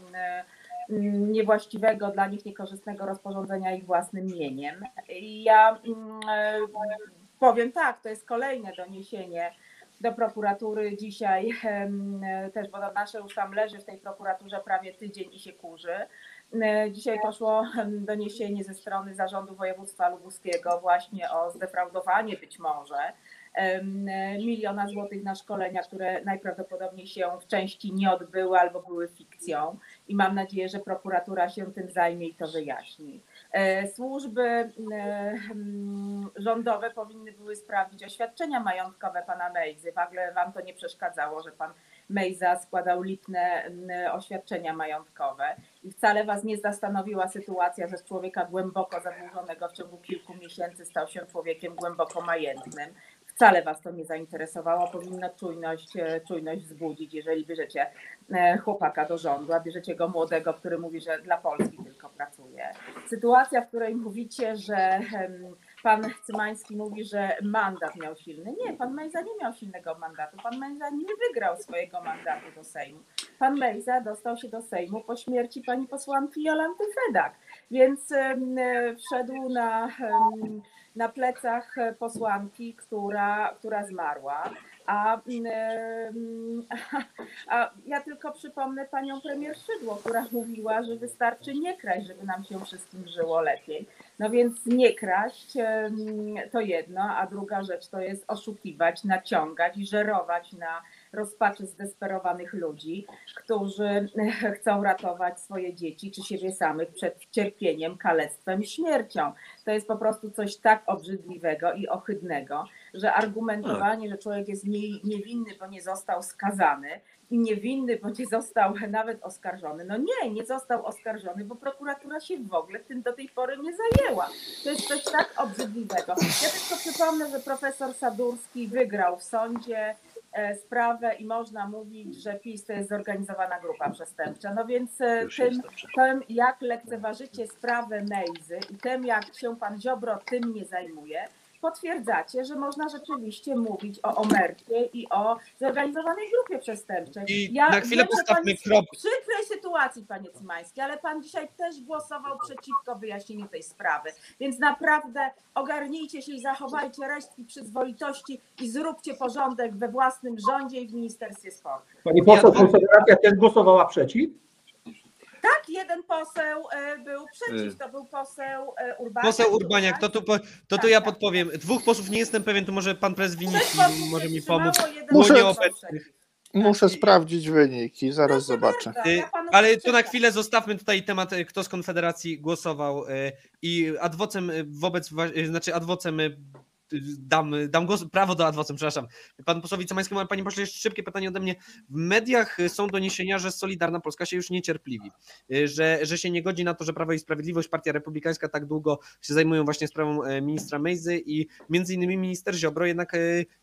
niewłaściwego, dla nich niekorzystnego rozporządzenia ich własnym mieniem. I ja e, powiem tak, to jest kolejne doniesienie do prokuratury dzisiaj też, bo nasze już tam leży w tej prokuraturze prawie tydzień i się kurzy. E, Dzisiaj poszło doniesienie ze strony Zarządu Województwa Lubuskiego właśnie o zdefraudowanie być może miliona złotych na szkolenia, które najprawdopodobniej się w części nie odbyły albo były fikcją. I mam nadzieję, że prokuratura się tym zajmie i to wyjaśni. E, Służby e, mm, rządowe powinny były sprawdzić oświadczenia majątkowe pana Mejzy. W ogóle wam to nie przeszkadzało, że pan Mejza składał lipne mm, oświadczenia majątkowe i wcale was nie zastanowiła sytuacja, że z człowieka głęboko zadłużonego w ciągu kilku miesięcy stał się człowiekiem głęboko majętnym. Wcale was to nie zainteresowało. Powinno czujność, e, czujność wzbudzić, jeżeli bierzecie e, chłopaka do rządu, a bierzecie go młodego, który mówi, że dla Polski tylko pracuje. Sytuacja, w której mówicie, że pan Cymański mówi, że mandat miał silny. Nie, pan Mejza nie miał silnego mandatu. Pan Mejza nie wygrał swojego mandatu do Sejmu. Pan Mejza dostał się do Sejmu po śmierci pani posłanki Jolanty Fedak, więc e, wszedł na, na plecach posłanki, która, która zmarła. A, em, a ja tylko przypomnę panią premier Szydło, która mówiła, że wystarczy nie kraść, żeby nam się wszystkim żyło lepiej. No więc nie kraść em, to jedno, a druga rzecz to jest oszukiwać, naciągać i żerować na rozpaczy zdesperowanych ludzi, którzy chcą ratować swoje dzieci czy siebie samych przed cierpieniem, kalectwem śmiercią. To jest po prostu coś tak obrzydliwego i ohydnego, że argumentowanie, że człowiek jest nie- niewinny, bo nie został skazany i niewinny, bo nie został nawet oskarżony. No nie, nie został oskarżony, bo prokuratura się w ogóle tym do tej pory nie zajęła. To jest coś tak obrzydliwego. Ja tylko przypomnę, że profesor Sadurski wygrał w sądzie sprawę i można mówić, że PiS to jest zorganizowana grupa przestępcza. No więc e, tym, tym, jak lekceważycie sprawę Mejzy i tym, jak się pan Ziobro tym nie zajmuje, potwierdzacie, że można rzeczywiście mówić o omercie i o zorganizowanej grupie przestępczej. I na chwilę wiem, postawmy kropkę. w przykrej sytuacji, panie Cymański, ale pan dzisiaj też głosował przeciwko wyjaśnieniu tej sprawy. Więc naprawdę ogarnijcie się i zachowajcie resztki przyzwoitości i zróbcie porządek we własnym rządzie i w Ministerstwie Sportu. Pani poseł, Ja- Konfederacja też głosowała przeciw? Tak, jeden poseł e, był przeciw, to był poseł e, Urbaniak. Poseł Urbaniak, to tu, po- to tu Tak, ja tak. podpowiem. Dwóch posłów nie jestem pewien, to może pan prezes posłów może mi pomóc. Muszę- nieobecnych. Muszę I- sprawdzić wyniki, zaraz Proszę zobaczę. bardzo, Y, ja Ale tu na chwilę zostawmy tutaj temat, y, kto z Konfederacji głosował y, i adwocem y, wobec, y, znaczy adwocem y, y, dam, dam głos, prawo do adwocem, przepraszam. Pan posłowi Cymańskiemu, ale panie pośle, jeszcze szybkie pytanie ode mnie. W mediach są doniesienia, że Solidarna Polska się już niecierpliwi, y, że, że się nie godzi na to, że Prawo i Sprawiedliwość, Partia Republikańska tak długo się zajmują właśnie sprawą e, ministra Mejzy i między innymi minister Ziobro jednak e,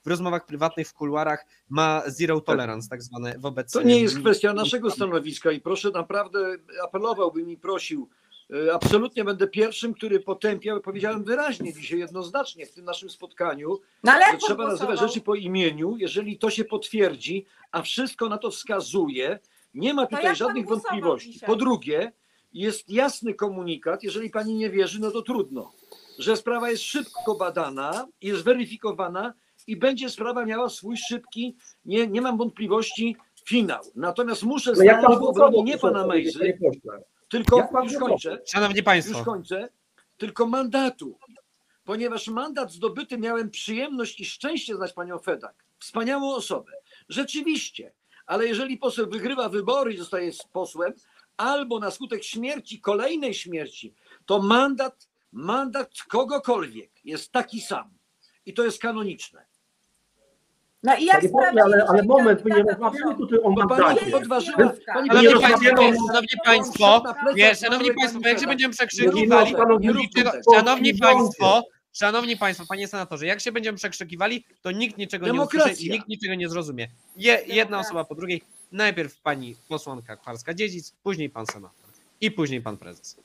w rozmowach prywatnych, w kuluarach ma zero tolerance tak zwane wobec... To nie e, jest kwestia naszego stanowiska i proszę naprawdę apelowałbym i prosił. E, Absolutnie będę pierwszym, który potępiał, powiedziałem wyraźnie dzisiaj jednoznacznie w tym naszym spotkaniu, No ale że trzeba pan nazywać głosował? rzeczy po imieniu, jeżeli to się potwierdzi, a wszystko na to wskazuje, nie ma tutaj żadnych głosował wątpliwości. dzisiaj? Po drugie, jest jasny komunikat, jeżeli pani nie wierzy, no to trudno, że sprawa jest szybko badana, jest weryfikowana i będzie sprawa miała swój szybki, nie, nie mam wątpliwości, finał. Natomiast muszę No stanąć w obronie głosował? nie pana Mejzy, powiedzieć, panie pośle? Tylko pan już kończę, Szanowni już Państwo, kończę, tylko mandatu. Ponieważ mandat zdobyty miałem przyjemność i szczęście znać panią Fedak. Wspaniałą osobę. Rzeczywiście. Ale jeżeli poseł wygrywa wybory i zostaje z posłem, albo na skutek śmierci, kolejnej śmierci, to mandat, mandat kogokolwiek jest taki sam. I to jest kanoniczne. No i jak Panie pośle, ale, ale moment, my nie rozmawiamy tutaj o Bo pani mandacie. podważyła. Pani Szanowni państwo, szanowni państwo, nie, szanowni państwo, bo jak się będziemy przekrzykiwali, o stanowisku niczego, polskim szanowni państwo, szanowni państwo, panie senatorze, jak się będziemy przekrzykiwali, to nikt niczego nie usłyszy Demokracja. i nikt niczego nie zrozumie. Je, jedna Demokracja. osoba po drugiej, najpierw pani posłanka Kwarska-Dziedzic, później pan senator i później pan prezes.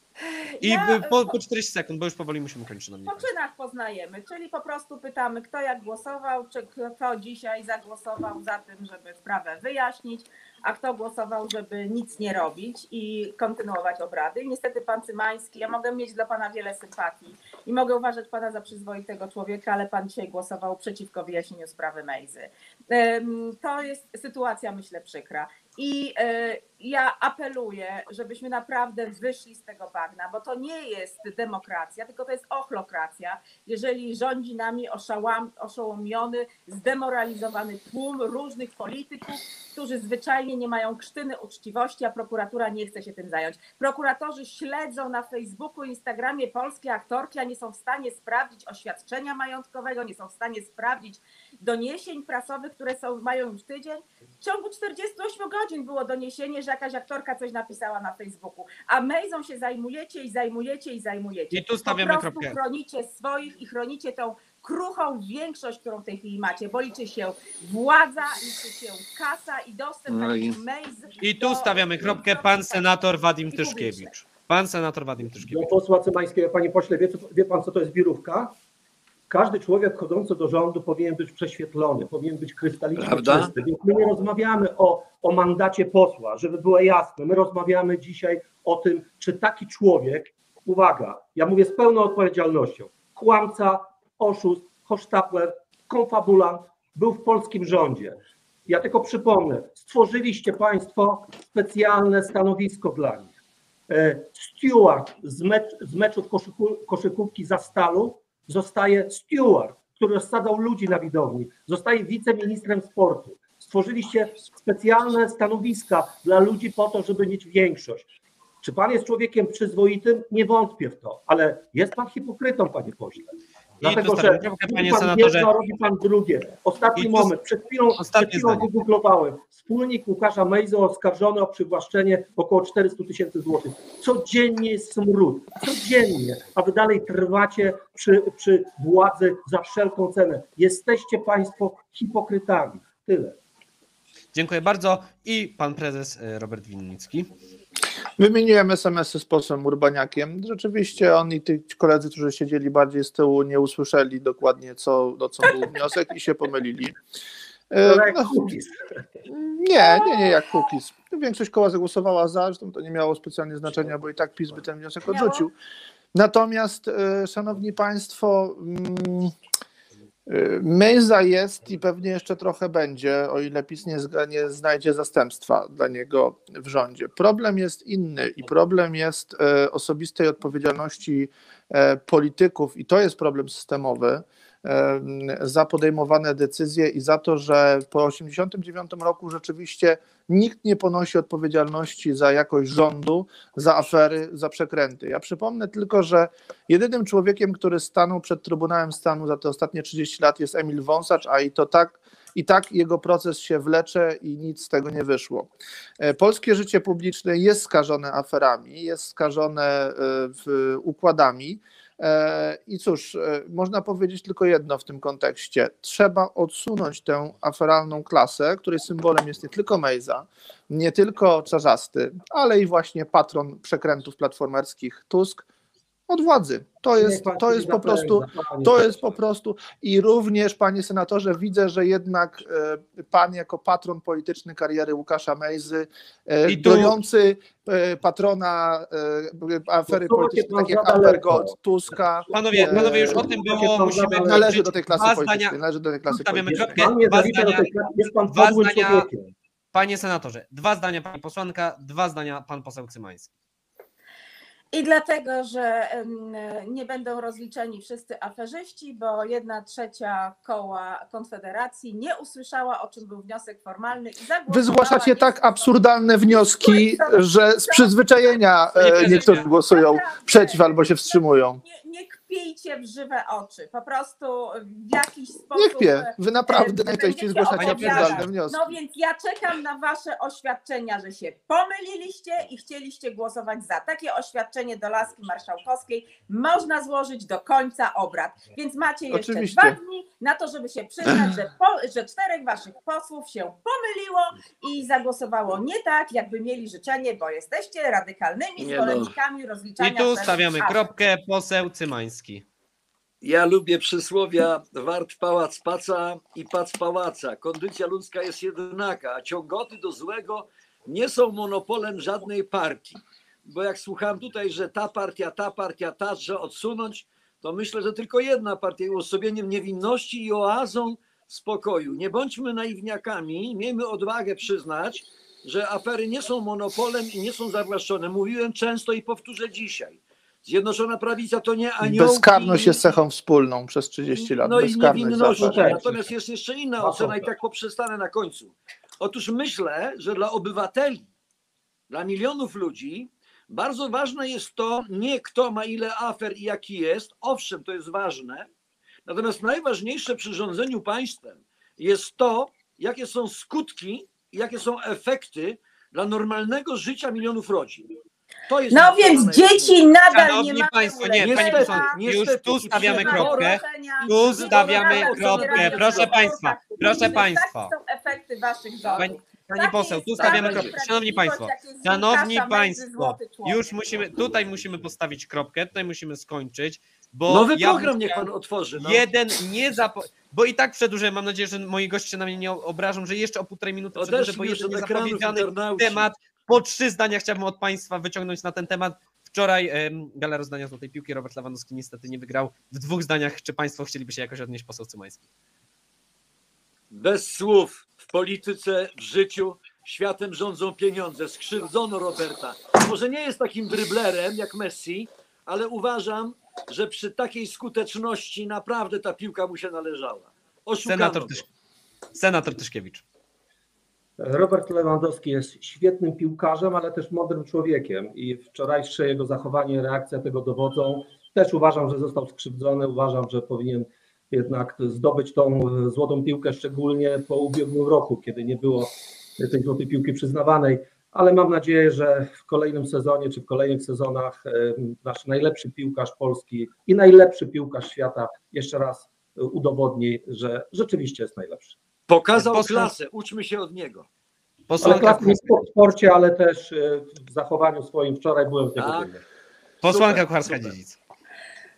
I Ja, po, po 40 sekund, bo już powoli musimy kończyć, szanowni Po państwo. czynach poznajemy, czyli po prostu pytamy, kto jak głosował, czy kto dzisiaj zagłosował za tym, żeby sprawę wyjaśnić, a kto głosował, żeby nic nie robić i kontynuować obrady. I niestety pan Cymański, ja mogę mieć dla pana wiele sympatii i mogę uważać pana za przyzwoitego człowieka, ale pan dzisiaj głosował przeciwko wyjaśnieniu sprawy Mejzy. Em, To jest sytuacja, myślę, przykra. I e, ja apeluję, żebyśmy naprawdę wyszli z tego bagna, bo to nie jest demokracja, tylko to jest ochlokracja, jeżeli rządzi nami oszołomiony, zdemoralizowany tłum różnych polityków, którzy zwyczajnie nie mają krztyny uczciwości, a prokuratura nie chce się tym zająć. Prokuratorzy śledzą na Facebooku, Instagramie polskie aktorki, a nie są w stanie sprawdzić oświadczenia majątkowego, nie są w stanie sprawdzić doniesień prasowych, które są, mają już tydzień. W ciągu 48 godzin było doniesienie, że jakaś aktorka coś napisała na Facebooku, a Mejzą się zajmujecie i zajmujecie i zajmujecie. I tu stawiamy po prostu kropkę. chronicie swoich i chronicie tą kruchą większość, którą w tej chwili macie, bo liczy się władza, liczy się kasa i dostęp No i- Mejz. I tu do- stawiamy kropkę, pan senator Wadim. Tyszkiewicz. Pan senator Wadim Do Tyszkiewicz. posła Cymańskiego, panie pośle, wie, co, wie pan, co to jest birówka? Każdy człowiek wchodzący do rządu powinien być prześwietlony, powinien być krystalicznie Prawda? czysty. Więc my nie rozmawiamy o, o mandacie posła, żeby było jasne. My rozmawiamy dzisiaj o tym, czy taki człowiek, uwaga, ja mówię z pełną odpowiedzialnością, kłamca, oszust, hosztapler, konfabulant, był w polskim rządzie. Ja tylko przypomnę, stworzyliście Państwo specjalne stanowisko dla nich. E, Steward z, mecz, z meczów koszykówki za stalu zostaje steward, który rozsadzał ludzi na widowni, zostaje wiceministrem sportu. Stworzyliście specjalne stanowiska dla ludzi po to, żeby mieć większość. Czy pan jest człowiekiem przyzwoitym? Nie wątpię w to, ale jest pan hipokrytą, panie pośle. Dlatego, że pan senatorze. jedno, robi pan drugie. Ostatni moment, przed chwilą, przed chwilą wygooglowałem. Wspólnik Łukasza Mejzy oskarżony o przywłaszczenie około 400 tysięcy złotych. Codziennie jest smród, codziennie, a wy dalej trwacie przy, przy władzy za wszelką cenę. Jesteście państwo hipokrytami. Tyle. Dziękuję bardzo. I pan prezes e, Robert Winnicki. Wymieniłem SMS-y z posłem Urbaniakiem. Rzeczywiście on i ci koledzy, którzy siedzieli bardziej z tyłu, nie usłyszeli dokładnie, co, o co był wniosek i się pomylili. E, no, cookies. nie, nie, nie jak Kukiz. Większość koła zagłosowała za, zresztą to nie miało specjalnie znaczenia, bo i tak PiS by ten wniosek odrzucił. Natomiast, e, szanowni państwo, mm, Mejza jest i pewnie jeszcze trochę będzie, o ile PiS nie, nie znajdzie zastępstwa dla niego w rządzie. Problem jest inny i problem jest e, osobistej odpowiedzialności e, polityków i to jest problem systemowy za podejmowane decyzje i za to, że po 1989 roku rzeczywiście nikt nie ponosi odpowiedzialności za jakość rządu, za afery, za przekręty. Ja przypomnę tylko, że jedynym człowiekiem, który stanął przed Trybunałem Stanu za te ostatnie 30 lat jest Emil Wąsacz, a i to tak i tak jego proces się wlecze i nic z tego nie wyszło. E, Polskie życie publiczne jest skażone aferami, jest skażone e, układami. E, I cóż, e, można powiedzieć tylko jedno w tym kontekście. Trzeba odsunąć tę aferalną klasę, której symbolem jest nie tylko Mejza, nie tylko Czarzasty, ale i właśnie patron przekrętów platformerskich Tusk od władzy. To jest, to jest po prostu to jest po prostu i również, panie senatorze, widzę, że jednak e, pan jako patron polityczny kariery Łukasza Mejzy, e, gojący e, patrona afery politycznej, takie jak Amber. Gold, Tuska. Panowie, panowie, już o tym było. Musimy Należy do tej klasy politycznej. Należy do tej klasy Stawiamy politycznej. Dwa zdania, dwa zdania- panie senatorze, dwa zdania pani posłanka, dwa zdania pan poseł Cymański. I dlatego, że nie będą rozliczeni wszyscy aferzyści, bo jedna trzecia koła Konfederacji nie usłyszała, o czym był wniosek formalny i. Wy zgłaszacie tak absurdalne wnioski, że z przyzwyczajenia e, niektórzy głosują Naprawdę. przeciw albo się wstrzymują. Nie, nie kpijcie w żywe oczy. Po prostu w jakiś sposób. Nie kpię. Wy naprawdę e, najczęściej będziecie zgłaszacie absurdalne wnioski. No więc ja czekam na wasze oświadczenia, że się pomyliliście i chcieliście głosować za. Takie oświadczenie do laski marszałkowskiej można złożyć do końca obrad. Więc macie jeszcze Oczywiście. dwa dni na to, żeby się przyznać, że, po, że czterech waszych posłów się pomyliło i zagłosowało nie tak, jakby mieli życzenie, bo jesteście radykalnymi no. zwolennikami rozliczania I tu stawiamy kropkę, poseł Cymański. Ja lubię przysłowia wart pałac paca i pac pałaca. Kondycja ludzka jest jednaka, a ciągoty do złego nie są monopolem żadnej partii. Bo jak słucham tutaj, że ta partia, ta partia, ta, że odsunąć, to myślę, że tylko jedna partia jest uosobieniem niewinności i oazą spokoju. Nie bądźmy naiwniakami, miejmy odwagę przyznać, że afery nie są monopolem i nie są zawłaszczone. Mówiłem często i powtórzę dzisiaj. Zjednoczona Prawica to nie aniołki. Bezkarność jest cechą wspólną przez 30 lat. No i Bezkarność niewinności. zawsze. zawsze. Natomiast jest jeszcze inna No, ocena i dobra. tak poprzestanę na końcu. Otóż myślę, że dla obywateli, dla milionów ludzi bardzo ważne jest to, nie kto ma ile afer i jaki jest. Owszem, to jest ważne. Natomiast najważniejsze przy rządzeniu państwem jest to, jakie są skutki, i jakie są efekty dla normalnego życia milionów rodzin. To jest No więc dzieci nadal Szanowni nie mają państwo, nie, leczenia, pani posłanko, już niestety, tu stawiamy kropkę. Tu stawiamy kropkę. Proszę państwa, proszę Mówimy, państwa. Takie są efekty waszych rządów. Pani, poseł, tu stawiamy kropkę. Szanowni państwo, szanowni państwo, już musimy, tutaj musimy postawić kropkę, tutaj musimy skończyć, bo Nowy ja program niech pan otworzy. No. Jeden nie zapo... Bo i tak przedłużę, mam nadzieję, że moi goście na mnie nie obrażą, że jeszcze o półtorej minuty przedłużę, bo Odeszli jeden niezapowiedziany temat. Po trzy zdania chciałbym od Państwa wyciągnąć na ten temat. Wczoraj gala rozdania Złotej Piłki Robert Lewandowski niestety nie wygrał. W dwóch zdaniach, czy Państwo chcieliby się jakoś odnieść, poseł Cymański? Bez słów w polityce, w życiu światem rządzą pieniądze. Skrzywdzono Roberta. Może nie jest takim dryblerem jak Messi, ale uważam, że przy takiej skuteczności naprawdę ta piłka mu się należała. Oszukano Senator. Tysz... Senator Tyszkiewicz. Robert Lewandowski jest świetnym piłkarzem, ale też mądrym człowiekiem i wczorajsze jego zachowanie, reakcja tego dowodzą. Też uważam, że został skrzywdzony, uważam, że powinien jednak zdobyć tą złotą piłkę, szczególnie po ubiegłym roku, kiedy nie było tej złotej piłki przyznawanej, ale mam nadzieję, że w kolejnym sezonie czy w kolejnych sezonach e, nasz najlepszy piłkarz Polski i najlepszy piłkarz świata jeszcze raz udowodni, że rzeczywiście jest najlepszy. Pokazał Posłuch- klasę, uczmy się od niego. Ale Posłanka, tylko w sporcie, ale też e, w zachowaniu swoim. Wczoraj byłem z niego Tak. posłanka Kucharska-Dziedzic.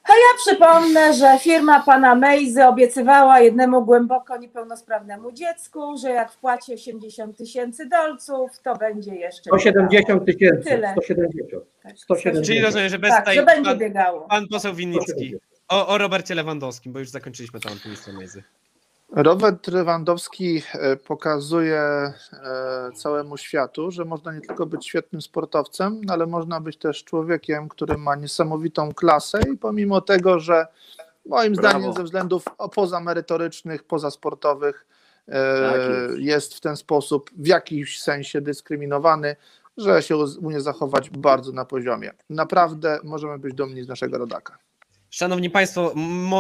Ja przypomnę, że firma pana Mejzy obiecywała jednemu głęboko niepełnosprawnemu dziecku, że jak wpłaci 80 tysięcy dolców, to będzie jeszcze. 170 tysięcy, Tyle. 170. Tak. 170. Czyli rozumiem, że bez Tak, tej, że będzie pan, biegało. pan poseł Winnicki 170. o, o Robercie Lewandowskim, bo już zakończyliśmy temat ministra Mejzy. Robert Lewandowski e, pokazuje e, całemu światu, że można nie tylko być świetnym sportowcem, ale można być też człowiekiem, który ma niesamowitą klasę i pomimo tego, że moim Brawo. zdaniem ze względów pozamerytorycznych, pozasportowych e, Tak jest. jest w ten sposób w jakimś sensie dyskryminowany, że się umie zachować bardzo na poziomie. Naprawdę możemy być dumni z naszego rodaka. Szanowni Państwo,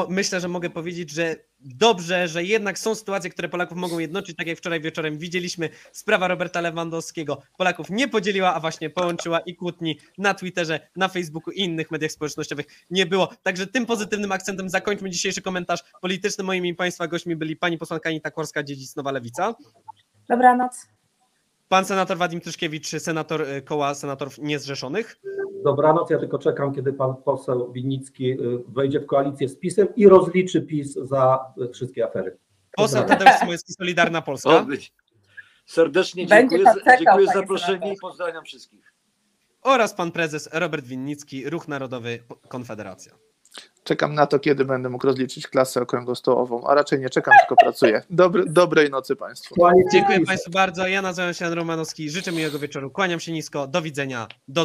myślę, że mogę powiedzieć, że dobrze, że jednak są sytuacje, które Polaków mogą jednoczyć, tak jak wczoraj wieczorem widzieliśmy, sprawa Roberta Lewandowskiego Polaków nie podzieliła, a właśnie połączyła i kłótni na Twitterze, na Facebooku i innych mediach społecznościowych nie było. Także tym pozytywnym akcentem zakończmy dzisiejszy komentarz polityczny. Moimi Państwa gośćmi byli pani posłanka Anita Kłorska-Dziedzic, Nowa Lewica, Dobranoc. Pan senator Wadim Tyszkiewicz, senator y, koła senatorów niezrzeszonych, Dobranoc, ja tylko czekam, kiedy pan poseł Winnicki y, wejdzie w koalicję z PiSem i rozliczy PiS za y, wszystkie afery. poseł. Tadeusz Smoleński, Solidarna Polska. Serdecznie Będzie dziękuję, pan za, czekał, dziękuję za panie zaproszenie senatorze. i pozdrawiam wszystkich. oraz pan prezes Robert Winnicki, Ruch Narodowy Konfederacja. Czekam na to, kiedy będę mógł rozliczyć klasę okrągłostołową, a raczej nie czekam, tylko pracuję. Dobry, dobrej nocy Państwu. Dziękuję. Państwu bardzo. Ja nazywam się Jan Romanowski. Życzę miłego wieczoru. Kłaniam się nisko. Do widzenia. Do